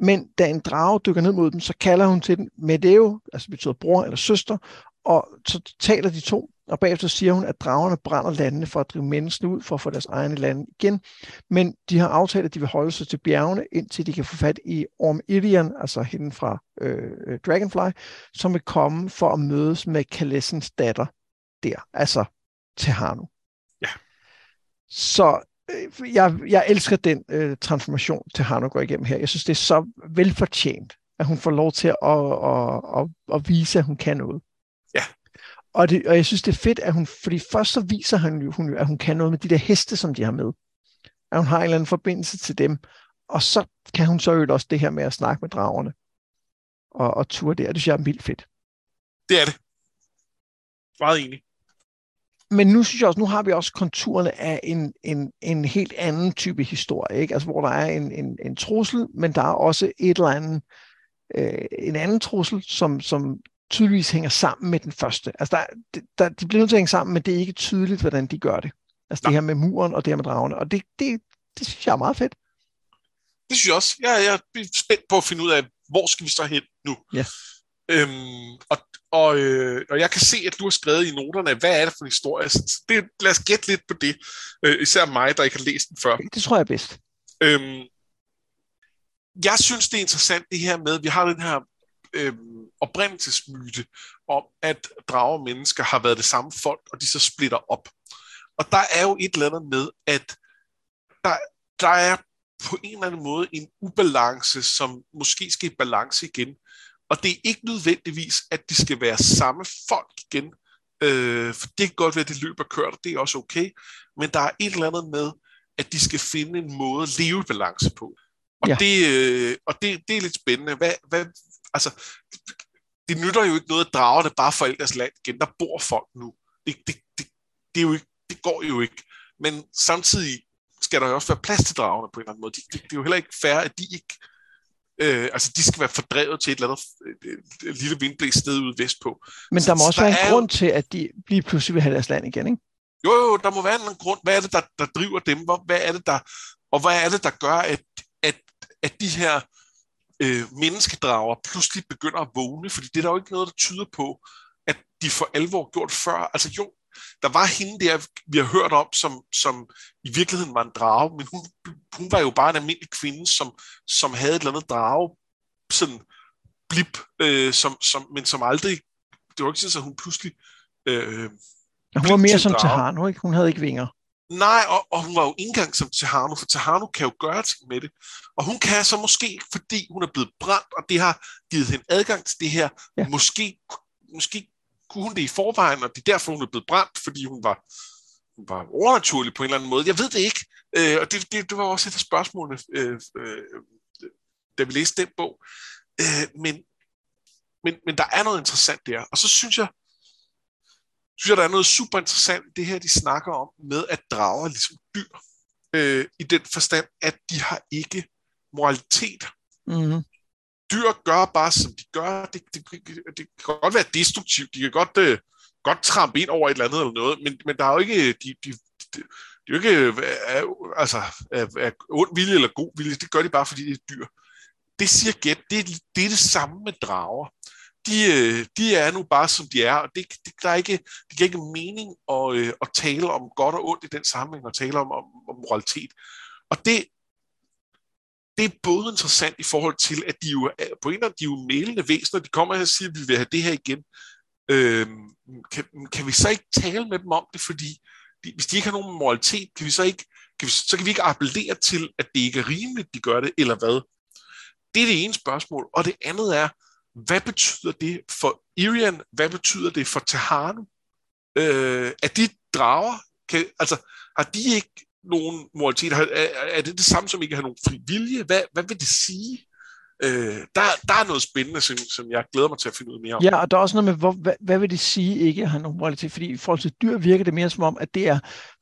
Men da en drage dykker ned mod dem, så kalder hun til den Medeo, altså betyder bror eller søster, og så taler de to, og bagefter siger hun, at dragerne brænder landene for at drive menneskene ud for at få deres egne lande igen. Men de har aftalt, at de vil holde sig til bjergene, indtil de kan få fat i Orm Irian, altså hende fra øh, Dragonfly, som vil komme for at mødes med Kalessens datter der, altså Tehanu. Ja. Så øh, jeg, jeg elsker den øh, transformation, Tehanu går igennem her. Jeg synes, det er så velfortjent, at hun får lov til at, at, at, at, vise, at hun kan noget. Ja. Og, det, og jeg synes, det er fedt, at hun, fordi først så viser hun jo, hun, at hun kan noget med de der heste, som de har med. At hun har en eller anden forbindelse til dem. Og så kan hun så jo også det her med at snakke med dragerne. Og, og ture og det synes jeg er vildt fedt. Det er det. Meget enig. Men nu synes jeg også, nu har vi også konturerne af en, en, en helt anden type historie, ikke? Altså, hvor der er en, en, en trussel, men der er også et eller andet, øh, en anden trussel, som, som tydeligvis hænger sammen med den første. Altså, der, der, de bliver nødt til at hænge sammen, men det er ikke tydeligt, hvordan de gør det. Altså, Nej. det her med muren og det her med dragerne. Og det, det, det synes jeg er meget fedt. Det synes jeg også. Jeg, jeg er spændt på at finde ud af, hvor skal vi så hen nu? Ja. Øhm, og, og, øh, og jeg kan se, at du har skrevet i noterne, hvad er det for en historie? Så det, lad os gætte lidt på det. Øh, især mig, der ikke har læst den før. Det tror jeg er bedst. Øhm, jeg synes, det er interessant det her med, at vi har den her øh, oprindelsesmyte om, at drager og mennesker har været det samme folk, og de så splitter op. Og der er jo et eller andet med, at der, der er på en eller anden måde en ubalance, som måske skal i balance igen. Og det er ikke nødvendigvis, at de skal være samme folk igen, øh, for det kan godt være, at det løber kørt, og det er også okay. Men der er et eller andet med, at de skal finde en måde at leve balance på. Og, ja. det, øh, og det, det er lidt spændende. Hvad, hvad, altså, det nytter jo ikke noget, at dragerne bare for deres land igen. Der bor folk nu. Det, det, det, det, er jo ikke, det går jo ikke. Men samtidig skal der jo også være plads til dragerne på en eller anden måde. Det, det, det er jo heller ikke fair, at de ikke Øh, altså, de skal være fordrevet til et eller andet et, et, et lille vindblæs sted ude vestpå. Men der må så, også der være en er... grund til, at de lige pludselig vil have deres land igen, ikke? Jo, jo, der må være en grund. Hvad er det, der, der driver dem? Hvad er det, der, og hvad er det, der gør, at, at, at de her øh, menneskedrager pludselig begynder at vågne, fordi det er der jo ikke noget, der tyder på, at de for alvor gjort før. Altså jo, der var hende der, vi har hørt om, som, som i virkeligheden var en drage, men hun, hun var jo bare en almindelig kvinde, som, som havde et eller andet drage, sådan blip, øh, som, som, men som aldrig, det var ikke sådan, at hun pludselig øh, hun var mere som Tahano, ikke? Hun havde ikke vinger. Nej, og, og hun var jo ikke engang som Tahano, for Tahano kan jo gøre ting med det. Og hun kan så måske, fordi hun er blevet brændt, og det har givet hende adgang til det her, ja. måske, måske kunne hun det i forvejen, og det er derfor, hun er blevet brændt, fordi hun var, hun var overnaturlig på en eller anden måde. Jeg ved det ikke. Øh, og det, det, det var også et af spørgsmålene, øh, øh, da vi læste den bog. Øh, men, men, men der er noget interessant der. Og så synes jeg, synes jeg, der er noget super interessant det her, de snakker om, med at drager ligesom dyr. Øh, I den forstand, at de har ikke moralitet. Mm-hmm. Dyr gør bare, som de gør. Det, det, det, det kan godt være destruktivt. De kan godt, øh, godt trampe ind over et eller andet eller noget, men, men der er jo ikke... Øh, de, de, de, de er jo ikke øh, er, altså, er, er ond vilje eller god vilje. Det gør de bare, fordi det er dyr. Det siger Gæt, det, det er det samme med drager. de, øh, de er nu bare som de er, og det, det, der er ikke, det giver ikke mening at, at tale om godt og ondt i den sammenhæng, og tale om, om, om moralitet. Og det, det er både interessant i forhold til, at de jo på en eller anden de er jo mælende væsener, de kommer her og siger, at vi vil have det her igen. Øhm, kan, kan vi så ikke tale med dem om det, fordi de, hvis de ikke har nogen moralitet, kan vi så ikke, kan vi, så kan vi ikke appellere til, at det ikke er rimeligt, de gør det, eller hvad? Det er det ene spørgsmål. Og det andet er, hvad betyder det for Irian? Hvad betyder det for Tahanu? Øh, er de drager? Kan, altså, har de ikke nogen moralitet? Er, er det det samme som ikke har nogen fri vilje? Hvad, hvad vil det sige? Øh, der, der er noget spændende, som, som jeg glæder mig til at finde ud mere om. Ja, og der er også noget med, hvor, hvad, hvad vil det sige ikke at have nogen moralitet? Fordi i forhold til dyr virker det mere som om, at det er,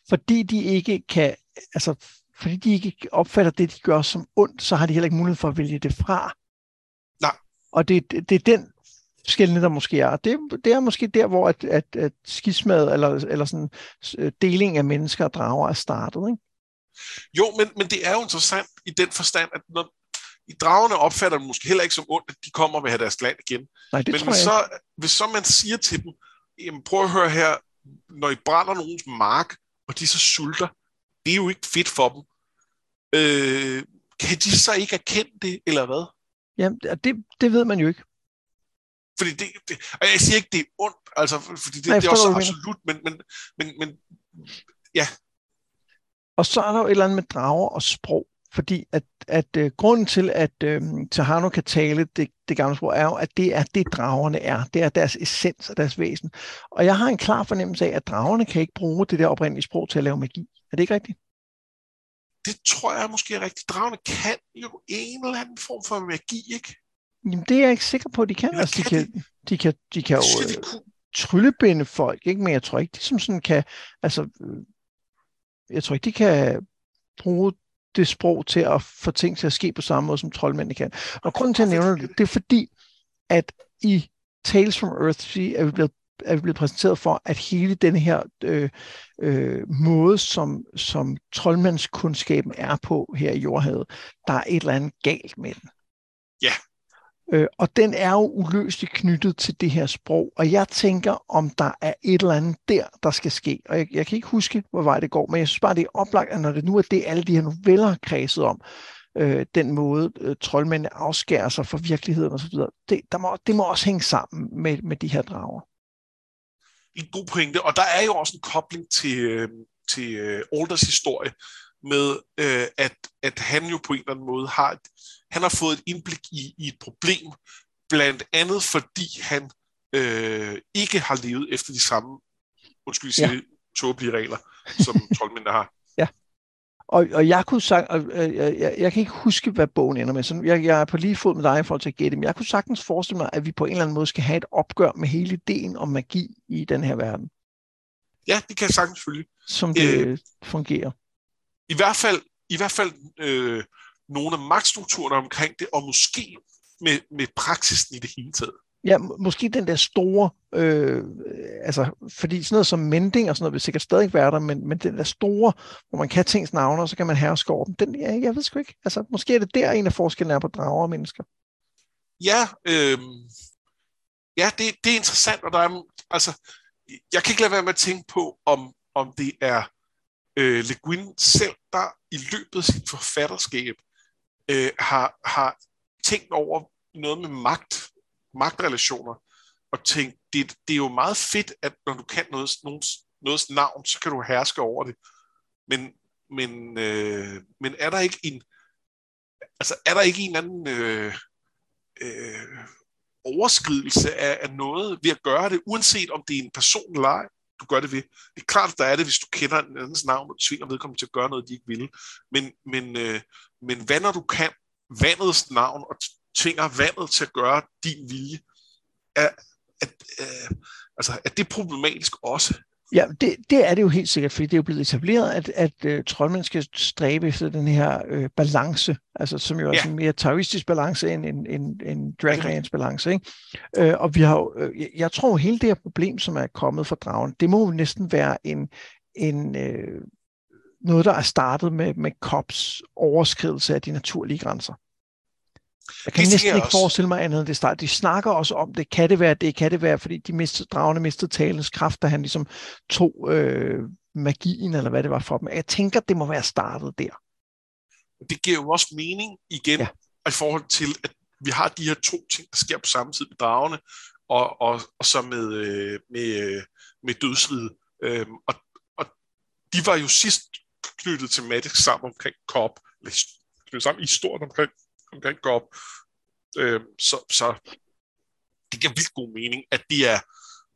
fordi de ikke kan, altså fordi de ikke opfatter det, de gør som ondt, så har de heller ikke mulighed for at vælge det fra. Nej. Og det, det, det er den skældende, der måske er. Det, det er måske der, hvor at, at, at skismad eller, eller sådan øh, deling af mennesker og drager er startet. Ikke? Jo, men, men det er jo interessant i den forstand, at når, i dragerne opfatter man måske heller ikke som ondt, at de kommer og vil have deres land igen. Nej, det men tror jeg så, hvis så man siger til dem, jamen prøv at høre her, når I brænder nogens mark, og de så sulter, det er jo ikke fedt for dem. Øh, kan de så ikke erkende det, eller hvad? Jamen, det, det ved man jo ikke. Fordi det, det, og jeg siger ikke, det er ondt, altså, fordi det, Nej, det er også absolut, men, men, men, men ja. Og så er der jo et eller andet med drager og sprog, fordi at, at uh, grunden til, at uh, Tahano kan tale det, det gamle sprog, er jo, at det er det, dragerne er. Det er deres essens og deres væsen. Og jeg har en klar fornemmelse af, at dragerne kan ikke bruge det der oprindelige sprog til at lave magi. Er det ikke rigtigt? Det tror jeg måske er rigtigt. Dragerne kan jo en eller anden form for magi, ikke? Jamen, det er jeg ikke sikker på, at de kan. Eller Altså, de, kan kan, de, kan, de kan jo øh, de tryllebinde folk, ikke? men jeg tror ikke, de som sådan kan, altså, øh, jeg tror ikke, de kan bruge det sprog til at få ting til at ske på samme måde, som troldmændene kan. Og grunden til, at jeg nævner det, det er fordi, at i Tales from Earthsea er vi blevet er vi blevet præsenteret for, at hele den her øh, øh, måde, som, som troldmandskundskaben er på her i jordhavet, der er et eller andet galt med den. Ja. Øh, og den er jo uløseligt knyttet til det her sprog, og jeg tænker, om der er et eller andet der, der skal ske. Og jeg, jeg kan ikke huske, hvor vej det går, men jeg synes bare, det er oplagt, at når det nu er det, alle de her noveller har kredset om, øh, den måde, øh, troldmændene afskærer sig fra virkeligheden osv., det, der må, det må også hænge sammen med, med de her drager. en god pointe, og der er jo også en kobling til, øh, til øh, Alders historie med, øh, at, at han jo på en eller anden måde har, et, han har fået et indblik i, i et problem, blandt andet fordi han øh, ikke har levet efter de samme, undskyld, sige, ja. tåbelige regler, som [laughs] troldmændene har. Og, og jeg kunne sagt, og, øh, jeg, jeg, kan ikke huske, hvad bogen ender med. Så jeg, jeg er på lige fod med dig i forhold til at gætte, men jeg kunne sagtens forestille mig, at vi på en eller anden måde skal have et opgør med hele ideen om magi i den her verden, Ja, det kan jeg sagtens følge. som det øh. fungerer. I hvert fald, i hvert fald øh, nogle af magtstrukturerne omkring det, og måske med, med praksisen i det hele taget. Ja, må- måske den der store, øh, altså, fordi sådan noget som mending og sådan noget vil sikkert stadig være der, men, men den der store, hvor man kan tings navne, og så kan man herske over dem, den, ja, jeg ved sgu ikke. Altså, måske er det der en af forskellen er på drager og mennesker. Ja, øh, ja det, det er interessant, og der er, altså, jeg kan ikke lade være med at tænke på, om, om det er øh, Le Guin selv, der i løbet af sit forfatterskab øh, har, har tænkt over noget med magt, magtrelationer, og tænkt, det, det er jo meget fedt, at når du kan noget, nogens, nogens navn, så kan du herske over det. Men, men, øh, men er der ikke en, altså er der ikke en anden øh, øh, overskridelse af, af noget ved at gøre det, uanset om det er en person eller ej, du gør det ved. Det er klart, at der er det, hvis du kender en andens navn, og du tvinger vedkommende til at gøre noget, de ikke vil. Men, men, øh, men hvad når du kan vandets navn, og tvinger vandet til at gøre din vilje? Er, at, øh, altså, er det problematisk også? Ja, det, det er det jo helt sikkert, fordi det er jo blevet etableret, at, at uh, troldmænd skal stræbe efter den her øh, balance, altså som jo er Ja. sådan en mere taoistisk balance end en, en, en Dragonlance balance. Ikke? Øh, og vi har jo, øh, jeg- tror hele det her problem, som er kommet fra dragen, det må jo næsten være en, en øh, noget, der er startet med, med Kops overskridelse af de naturlige grænser. Jeg kan det næsten ikke også. forestille mig andet end det start. De snakker også om det. Kan det være det? Kan det være, fordi de mistede, dragene mistede talens kraft, da han ligesom tog øh, magien, eller hvad det var for dem. Jeg tænker, det må være startet der. Det giver jo også mening igen, ja. i forhold til, at vi har de her to ting, der sker på samme tid med dragene, og, og, og så med, øh, med, øh, med dødsriget. Øhm, og, og de var jo sidst knyttet tematisk sammen omkring Cobb, eller knyttet sammen i stort omkring, omkring Cobb. Øhm, så, så det giver vildt god mening, at de er,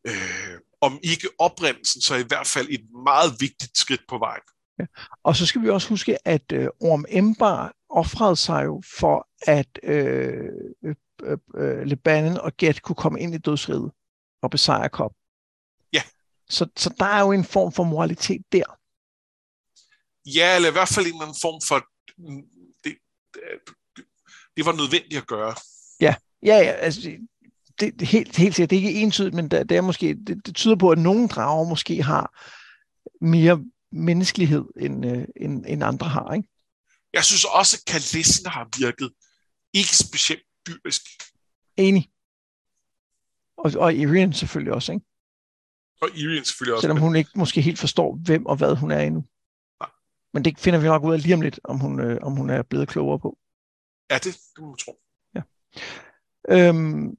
øh, om ikke oprindelsen, så i hvert fald et meget vigtigt skridt på vejen. Ja. Og så skal vi også huske, at øh, Orm Embar offrede sig jo for, at øh, øh, øh, Lebanon og Get kunne komme ind i dødsriget og besejre Cobb. Ja. Så, så der er jo en form for moralitet der. Ja, eller i hvert fald en eller anden form for... Det, det var nødvendigt at gøre. Ja, ja, ja altså, det, det helt, helt sikkert, det er ikke entydigt, men det, det, er måske, det, det tyder på, at nogle drager måske har mere menneskelighed, end, øh, end, end andre har. Ikke? Jeg synes også, at Kalissen har virket ikke specielt dyrisk. Enig. Og, og Irian selvfølgelig også, ikke? Og Irian selvfølgelig også. Selvom hun ikke måske helt forstår, hvem og hvad hun er endnu. Nej. Men det finder vi nok ud af lige om lidt, om hun, øh, om hun er blevet klogere på. Ja, det, du må tro. Ja. Øhm,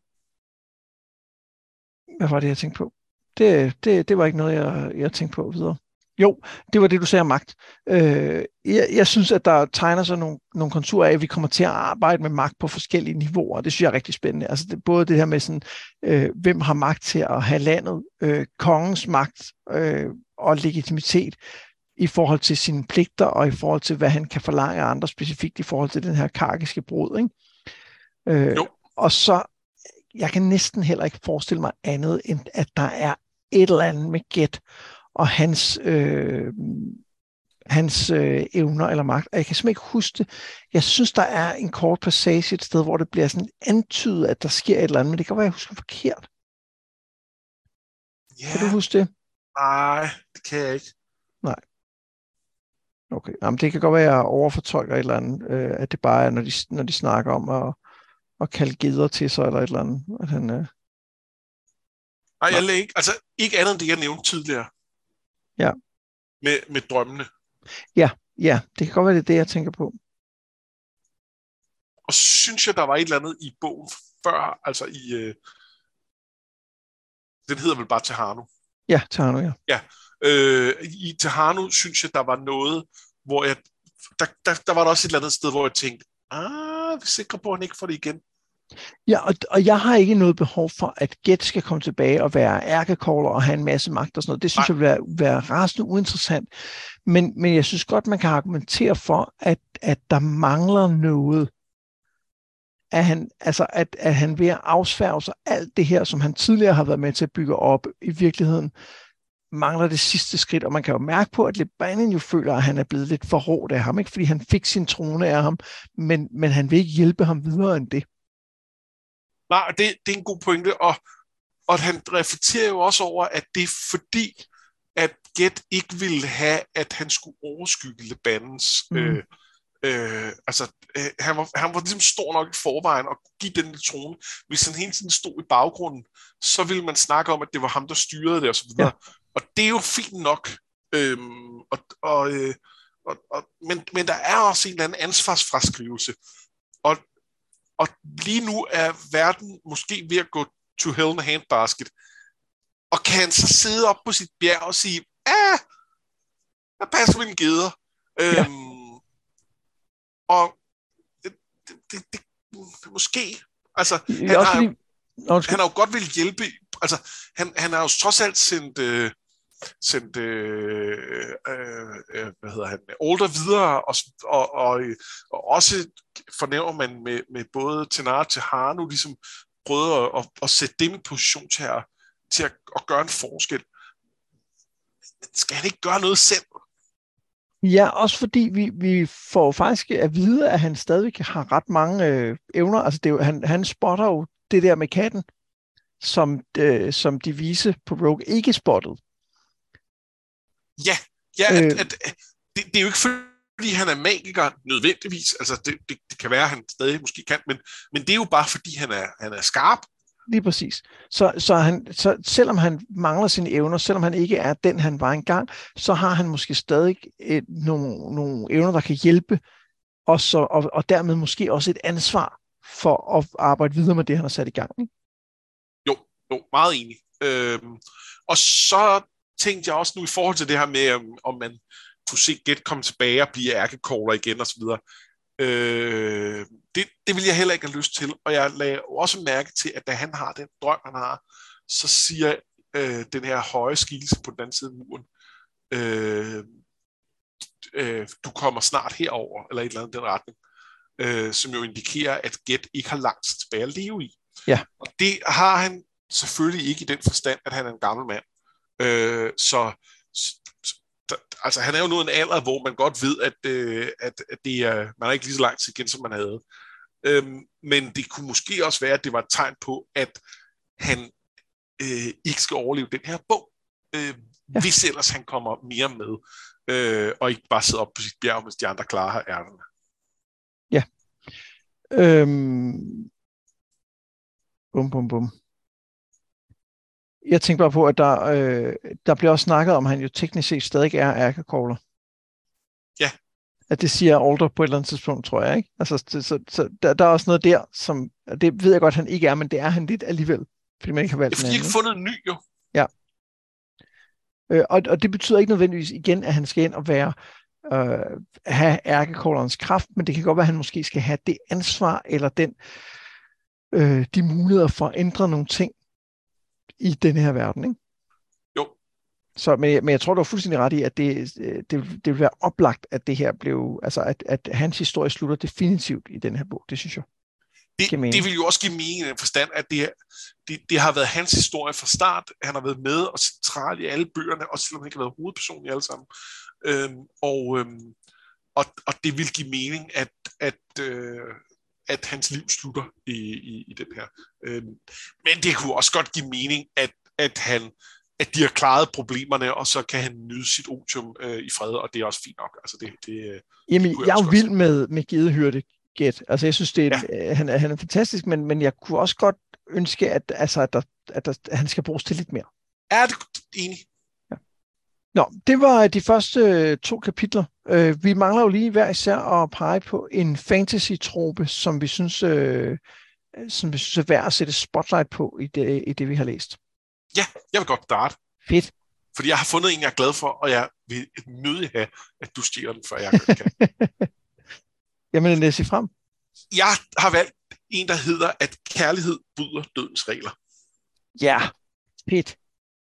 hvad var det, jeg tænkte på? Det, det, det var ikke noget, jeg, jeg tænkte på videre. Jo, det var det, du sagde om magt. Øh, jeg, jeg synes, at der tegner sig nogle, nogle konturer af, at vi kommer til at arbejde med magt på forskellige niveauer. Det synes jeg er rigtig spændende. Altså det, både det her med, sådan, øh, hvem har magt til at have landet, øh, kongens magt øh, og legitimitet i forhold til sine pligter og i forhold til, hvad han kan forlange af andre, specifikt i forhold til den her karkiske brud. Ikke? Øh, jo. Og så, jeg kan næsten heller ikke forestille mig andet, end at der er et eller andet med gæt og hans, øh, hans øh, evner eller magt. Og jeg kan simpelthen ikke huske det. Jeg synes, der er en kort passage et sted, hvor det bliver sådan antydet, at der sker et eller andet, men det kan være, jeg husker forkert. Yeah. Kan du huske det? Nej, det kan jeg ikke. Nej. Okay, Jamen, det kan godt være, at jeg overfortolker et eller andet, øh, at det bare er, når de, når de snakker om at, at kalde gider til sig, eller et eller andet. At han, øh... Nej, jeg ikke, altså ikke andet end det, jeg nævnte tidligere. Ja. Med, med drømmene. Ja, ja, det kan godt være, det er det, jeg tænker på. Og synes jeg, der var et eller andet i bogen før, altså i... Øh, den hedder vel bare Tehano. Ja, Tehano, ja. Ja, øh, i Tehano synes jeg, der var noget, hvor jeg... Der, der, der var der også et eller andet sted, hvor jeg tænkte, ah, vi er sikre på, at han ikke får det igen. Ja, og, og jeg har ikke noget behov for, at Get skal komme tilbage og være ærkecaller og have en masse magt og sådan noget. Det synes Nej. jeg vil være, være rasende uinteressant. Men, men jeg synes godt, man kan argumentere for, at, at der mangler noget. At han, altså at, at han ved at afsværge sig alt det her, som han tidligere har været med til at bygge op, i virkeligheden mangler det sidste skridt, og man kan jo mærke på, at Lebanon jo føler, at han er blevet lidt for råd af ham, ikke fordi han fik sin trone af ham, men, men han vil ikke hjælpe ham videre end det. Nej, det, det er en god pointe, og, og han reflekterer jo også over, at det er fordi, at Get ikke ville have, at han skulle overskygge Lebanons mm. øh, Øh, altså, øh, han, var, han var ligesom stor nok i forvejen og give den trone. Hvis han hele tiden stod i baggrunden, så ville man snakke om, at det var ham, der styrede det osv. Ja. Og det er jo fint nok. Øhm, og, og, øh, og, og, men, men der er også en eller anden ansvarsfraskrivelse. Og og lige nu er verden måske ved at gå to hell in a handbasket. Og kan han så sidde op på sit bjerg og sige, ah, jeg passer mine geder. Ja. Øhm, og det, det, det, det, måske, altså, han, har, han har jo godt vil hjælpe, altså, han, han har jo trods alt sendt, øh, sendt øh, øh, øh, hvad hedder han, Older videre, og, og, og, og også fornævner man med, med både Tenar til Harnu, ligesom prøvet at, at, at sætte dem i position til at, til at, at gøre en forskel. Skal han ikke gøre noget selv? Ja, også fordi vi, vi får faktisk at vide, at han stadig har ret mange øh, evner. Altså det er jo, han, han spotter jo det der med katten, som, øh, som de vise på Rogue ikke spottede. Ja, ja øh, at, at, det, det er jo ikke fordi han er magiker nødvendigvis. Altså, det, det, det kan være, at han stadig måske kan, men, men det er jo bare, fordi han er, han er skarp. Lige præcis. Så, så, han, så selvom han mangler sine evner, selvom han ikke er den, han var engang, så har han måske stadig et, nogle, nogle evner, der kan hjælpe, og, så, og, og dermed måske også et ansvar for at arbejde videre med det, han har sat i gang. Ikke? Jo, jo, meget enig. Øhm, og så tænkte jeg også nu i forhold til det her med, om, man kunne se Get komme tilbage og blive ærkecaller igen osv., øh, det, det vil jeg heller ikke have lyst til. Og jeg lagde også mærke til, at da han har den drøm, han har, så siger øh, den her høje skikkelse på den anden side af muren, øh, øh, du kommer snart herover eller et eller andet den retning, øh, som jo indikerer, at Get ikke har langt tilbage at leve i. Ja. Og det har han selvfølgelig ikke i den forstand, at han er en gammel mand. Øh, så altså han er jo nu en alder, hvor man godt ved, at, øh, at, at det er, man er ikke lige så lang tid igen, som man havde. Øhm, men det kunne måske også være, at det var et tegn på, at han øh, ikke skal overleve den her bog, øh, ja. hvis ellers han kommer mere med, øh, og ikke bare sidder op på sit bjerg, mens de andre klarer ærterne. Ja. Øhm. Bum, bum, bum jeg tænker bare på, at der, øh, der bliver også snakket om, at han jo teknisk set stadig er ærkecaller. Ja. At det siger Alder på et eller andet tidspunkt, tror jeg. Ikke? Altså, så, så, så der, der er også noget der, som, det ved jeg godt, han ikke er, men det er han lidt alligevel. Fordi man ikke har valgt det er, fordi ikke fundet en ny, jo. Ja. Øh, og, og det betyder ikke nødvendigvis igen, at han skal ind og være øh, have ærkecallerens kraft, men det kan godt være, at han måske skal have det ansvar, eller den øh, de muligheder for at ændre nogle ting, i den her verden, ikke? Jo. Så, men, men jeg tror, du har fuldstændig ret i, at det, det, det vil være oplagt, at det her blev, altså at, at hans historie slutter definitivt i den her bog, det synes jeg. Det, det vil jo også give mening i den forstand, at det, det, det har været hans historie fra start. Han har været med og central i alle bøgerne, også selvom han ikke har været hovedperson i alle sammen. Øhm, og, øhm, og, og det vil give mening, at, at, øh, at hans liv slutter i, i, i den her. Øhm, men det kunne også godt give mening, at, at han at de har klaret problemerne, og så kan han nyde sit otium øh, i fred, og det er også fint nok. Altså det, det, øh, Jamen, det jeg er jo vild med, med Gedehyrde Get. Altså, jeg synes, det er, ja. han, han er fantastisk, men, men jeg kunne også godt ønske, at, altså, at, der, at, der, at han skal bruges til lidt mere. Er det enig? Nå, det var de første øh, to kapitler. Øh, vi mangler jo lige hver især at pege på en fantasy-trope, som vi synes, øh, som vi synes er værd at sætte spotlight på i det, i det, vi har læst. Ja, jeg vil godt starte. Fedt. Fordi jeg har fundet en, jeg er glad for, og jeg vil nødig have, at du stiger den, før jeg kan. [laughs] Jamen, læs i frem. Jeg har valgt en, der hedder, at kærlighed bryder dødens regler. Ja, fedt.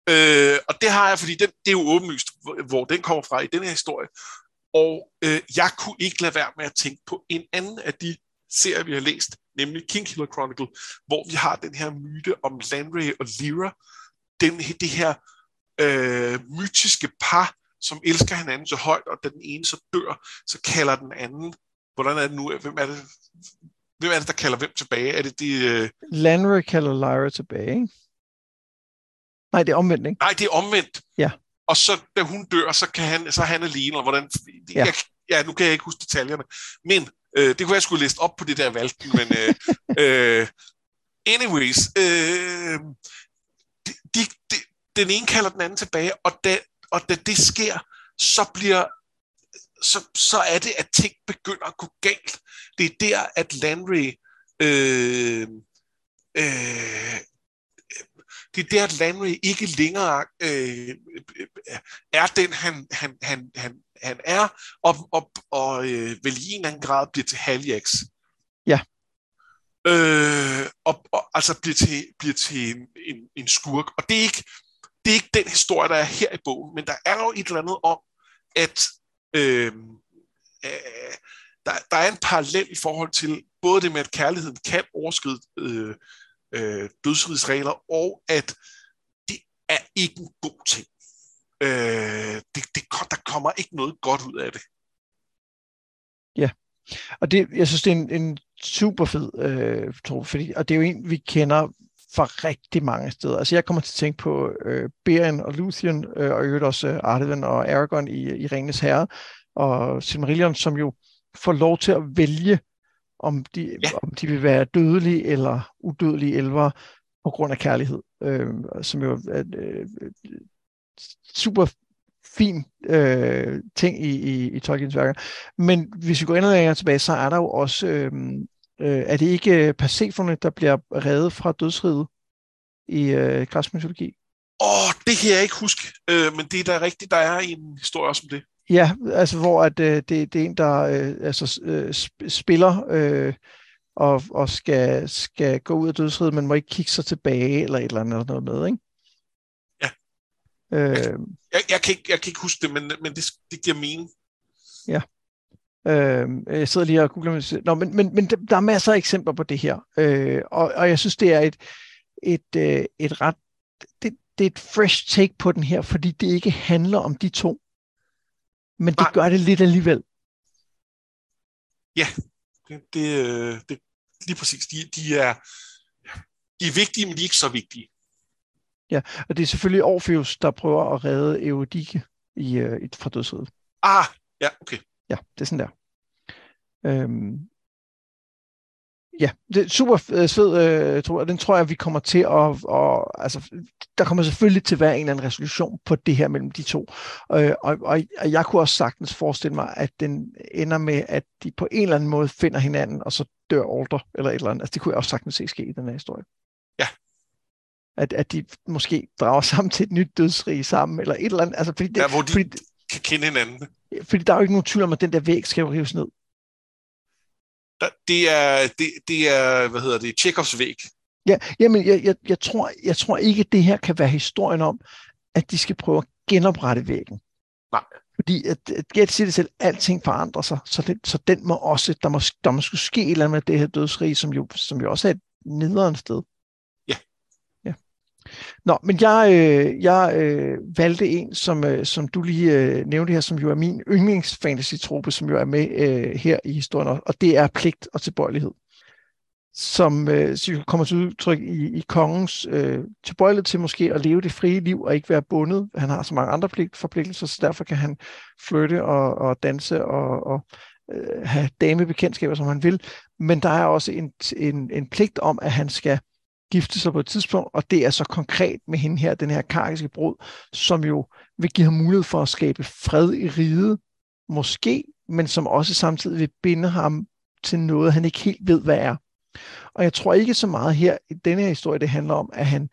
Øh, og det har jeg, fordi den, det er jo åbenlyst, hvor, den kommer fra i den her historie. Og øh, jeg kunne ikke lade være med at tænke på en anden af de serier, vi har læst, nemlig King Killer Chronicle, hvor vi har den her myte om Landry og Lyra. Den, det her øh, mytiske par, som elsker hinanden så højt, og da den ene så dør, så kalder den anden, hvordan er det nu, hvem er det, hvem er det der kalder hvem tilbage? Er det de... Øh... Landry kalder Lyra tilbage, Nej, det er omvendt, ikke? Nej, det er omvendt. Ja. Og så, da hun dør, så, kan han, så er han alene, og hvordan... Ja. Jeg, ja, nu kan jeg ikke huske detaljerne. Men øh, det kunne jeg skulle læse op på det der valg, men... Øh, [laughs] øh, anyways, øh, de, de, de, den ene kalder den anden tilbage, og da, og da det sker, så bliver så, så er det, at ting begynder at gå galt. Det er der, at Landry øh, øh, det er der, at Landry ikke længere øh, er den, han, han, han, han, han er, og, og, og øh, vel i en eller anden grad bliver til Haliax. Ja. Øh, og, og altså bliver til, bliver til en, en, en skurk. Og det er, ikke, det er ikke den historie, der er her i bogen, men der er jo et eller andet om, at øh, øh, der, der er en parallel i forhold til både det med, at kærligheden kan overskride øh, øh, dødsrigsregler, og at det er ikke en god ting. Øh, det, det, der kommer ikke noget godt ud af det. Ja, og det, jeg synes, det er en, en super fed øh, tro, fordi, og det er jo en, vi kender fra rigtig mange steder. Altså jeg kommer til at tænke på øh, Beren og Luthien, øh, og øvrigt også øh, Arden og Aragorn i, i Ringens Herre, og Silmarillion, som jo får lov til at vælge, om de, ja. om de vil være dødelige eller udødelige elver på grund af kærlighed, øh, som jo er øh, super fin øh, ting i, i, i Tolkiens værker. Men hvis vi går endnu længere tilbage, så er der jo også, øh, øh, er det ikke Persefone, der bliver reddet fra dødsriget i øh, græsk mytologi? Åh, oh, det kan jeg ikke huske, øh, men det er da rigtigt, der er en historie også om det. Ja, altså hvor at, øh, det, det er en, der øh, altså, øh, spiller øh, og, og skal, skal gå ud af dødsriget, men må ikke kigge sig tilbage eller et eller andet noget med, ikke? Ja. Øh, jeg, jeg, kan ikke, jeg kan ikke huske det, men, men det, det giver mening. Ja. Øh, jeg sidder lige og googler, Nå, men, men, men der er masser af eksempler på det her, øh, og, og jeg synes, det er et, et, øh, et ret, det, det er et fresh take på den her, fordi det ikke handler om de to, men det Nej. gør det lidt alligevel. Ja, det, det, øh, det lige præcis. De, de, er, de er vigtige, men de er ikke så vigtige. Ja, og det er selvfølgelig Orpheus, der prøver at redde Eudike i, uh, fra dødsriget. Ah, ja, okay. Ja, det er sådan der. Øhm, ja, det er super fed, øh, tror jeg. Den tror jeg, vi kommer til at... Og, altså, der kommer selvfølgelig til at være en eller anden resolution på det her mellem de to. Øh, og, og, og jeg kunne også sagtens forestille mig, at den ender med, at de på en eller anden måde finder hinanden, og så dør Alder, eller et eller andet. Altså, det kunne jeg også sagtens se ske i den her historie. Ja. At, at de måske drager [laughs] sammen til et nyt dødsrige sammen, eller et eller andet. Altså, fordi det, ja, hvor de fordi, kan kende hinanden. Fordi der er jo ikke nogen tvivl om, at den der væg skal jo rives ned det er, det, det er hvad hedder det, Tjekovs væg. Ja, jamen, jeg, jeg, jeg, tror, jeg tror ikke, det her kan være historien om, at de skal prøve at genoprette væggen. Nej. Fordi at, at Gert siger det selv, alting forandrer sig, så, det, så den må også, der må, der må ske et eller andet med det her dødsrige, som jo, som jo også er et nederen sted. Nå, men jeg, øh, jeg øh, valgte en, som, øh, som du lige øh, nævnte her, som jo er min yndlingsfantasy-trope, som jo er med øh, her i historien, og det er pligt og tilbøjelighed, som øh, kommer til udtryk i, i kongens øh, tilbøjelighed til måske at leve det frie liv og ikke være bundet. Han har så mange andre pligt, forpligtelser, så derfor kan han flytte og, og danse og, og øh, have damebekendtskaber, som han vil. Men der er også en, en, en pligt om, at han skal gifte sig på et tidspunkt, og det er så konkret med hende her, den her karkiske brud, som jo vil give ham mulighed for at skabe fred i riget, måske, men som også samtidig vil binde ham til noget, han ikke helt ved, hvad er. Og jeg tror ikke så meget her i denne her historie, det handler om, at han,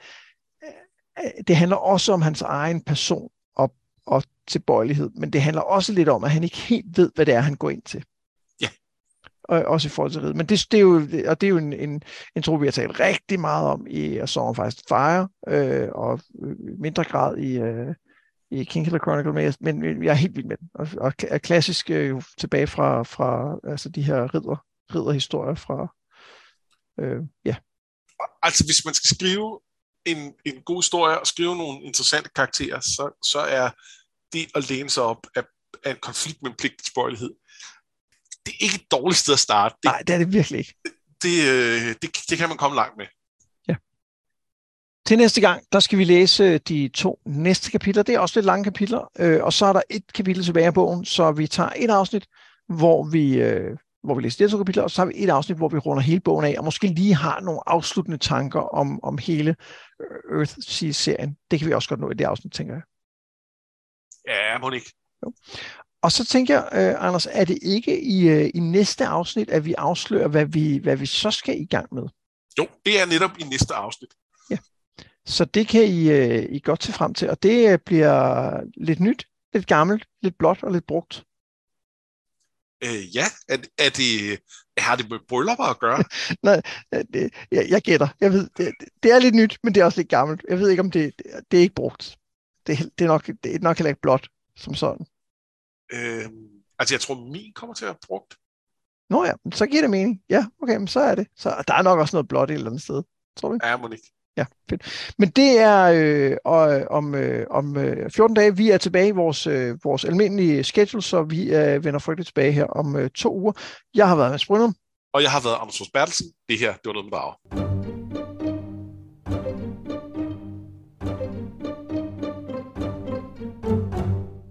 øh, det handler også om hans egen person og, og tilbøjelighed, men det handler også lidt om, at han ikke helt ved, hvad det er, han går ind til og også i forhold til rid. Men det, det, er jo, og det er jo en, en, en tro, vi har talt rigtig meget om i A Song of Ice Fire, øh, og mindre grad i, øh, i King Killer Chronicle, men jeg, men jeg er helt vild med den. Og, og er klassisk øh, tilbage fra, fra altså de her ridder, ridderhistorier fra, øh, ja. Altså hvis man skal skrive en, en god historie og skrive nogle interessante karakterer, så, så er det at læne sig op af, af en konflikt med pligt og det er ikke et dårligt sted at starte. Det, Nej, det er det virkelig ikke. Det, det, øh, det, det kan man komme langt med. Ja. Til næste gang, der skal vi læse de to næste kapitler. Det er også lidt lange kapitler, øh, og så er der et kapitel tilbage af bogen, så vi tager et afsnit, hvor vi, øh, hvor vi læser de to kapitler, og så har vi et afsnit, hvor vi runder hele bogen af, og måske lige har nogle afsluttende tanker om, om hele Earthsea-serien. Det kan vi også godt nå i det afsnit, tænker jeg. Ja, Monique. Jo. Og så tænker jeg, uh, Anders, er det ikke i, uh, i næste afsnit, at vi afslører, hvad vi, hvad vi så skal i gang med? Jo, det er netop i næste afsnit. Ja, så det kan I, uh, I godt til frem til, og det uh, bliver lidt nyt, lidt gammelt, lidt blåt og lidt brugt. Øh, ja, er, er det, har det med bryllupper at gøre? [laughs] Nej, det, jeg, jeg gætter. Jeg ved, det, det er lidt nyt, men det er også lidt gammelt. Jeg ved ikke, om det, det er ikke brugt. Det, det, er nok, det er nok heller ikke blåt som sådan. Øh, altså, jeg tror, min kommer til at være brugt. Nå ja, så giver det mening. Ja, okay, men så er det. Så der er nok også noget blåt et eller andet sted, tror vi. Ja, Monique. Ja, fedt. Men det er øh, og, om, øh, om øh, 14 dage. Vi er tilbage i vores, øh, vores almindelige schedule, så vi øh, vender frygteligt tilbage her om øh, to uger. Jeg har været med Brynum. Og jeg har været Anders Bertelsen. Det her, det var noget med Drage.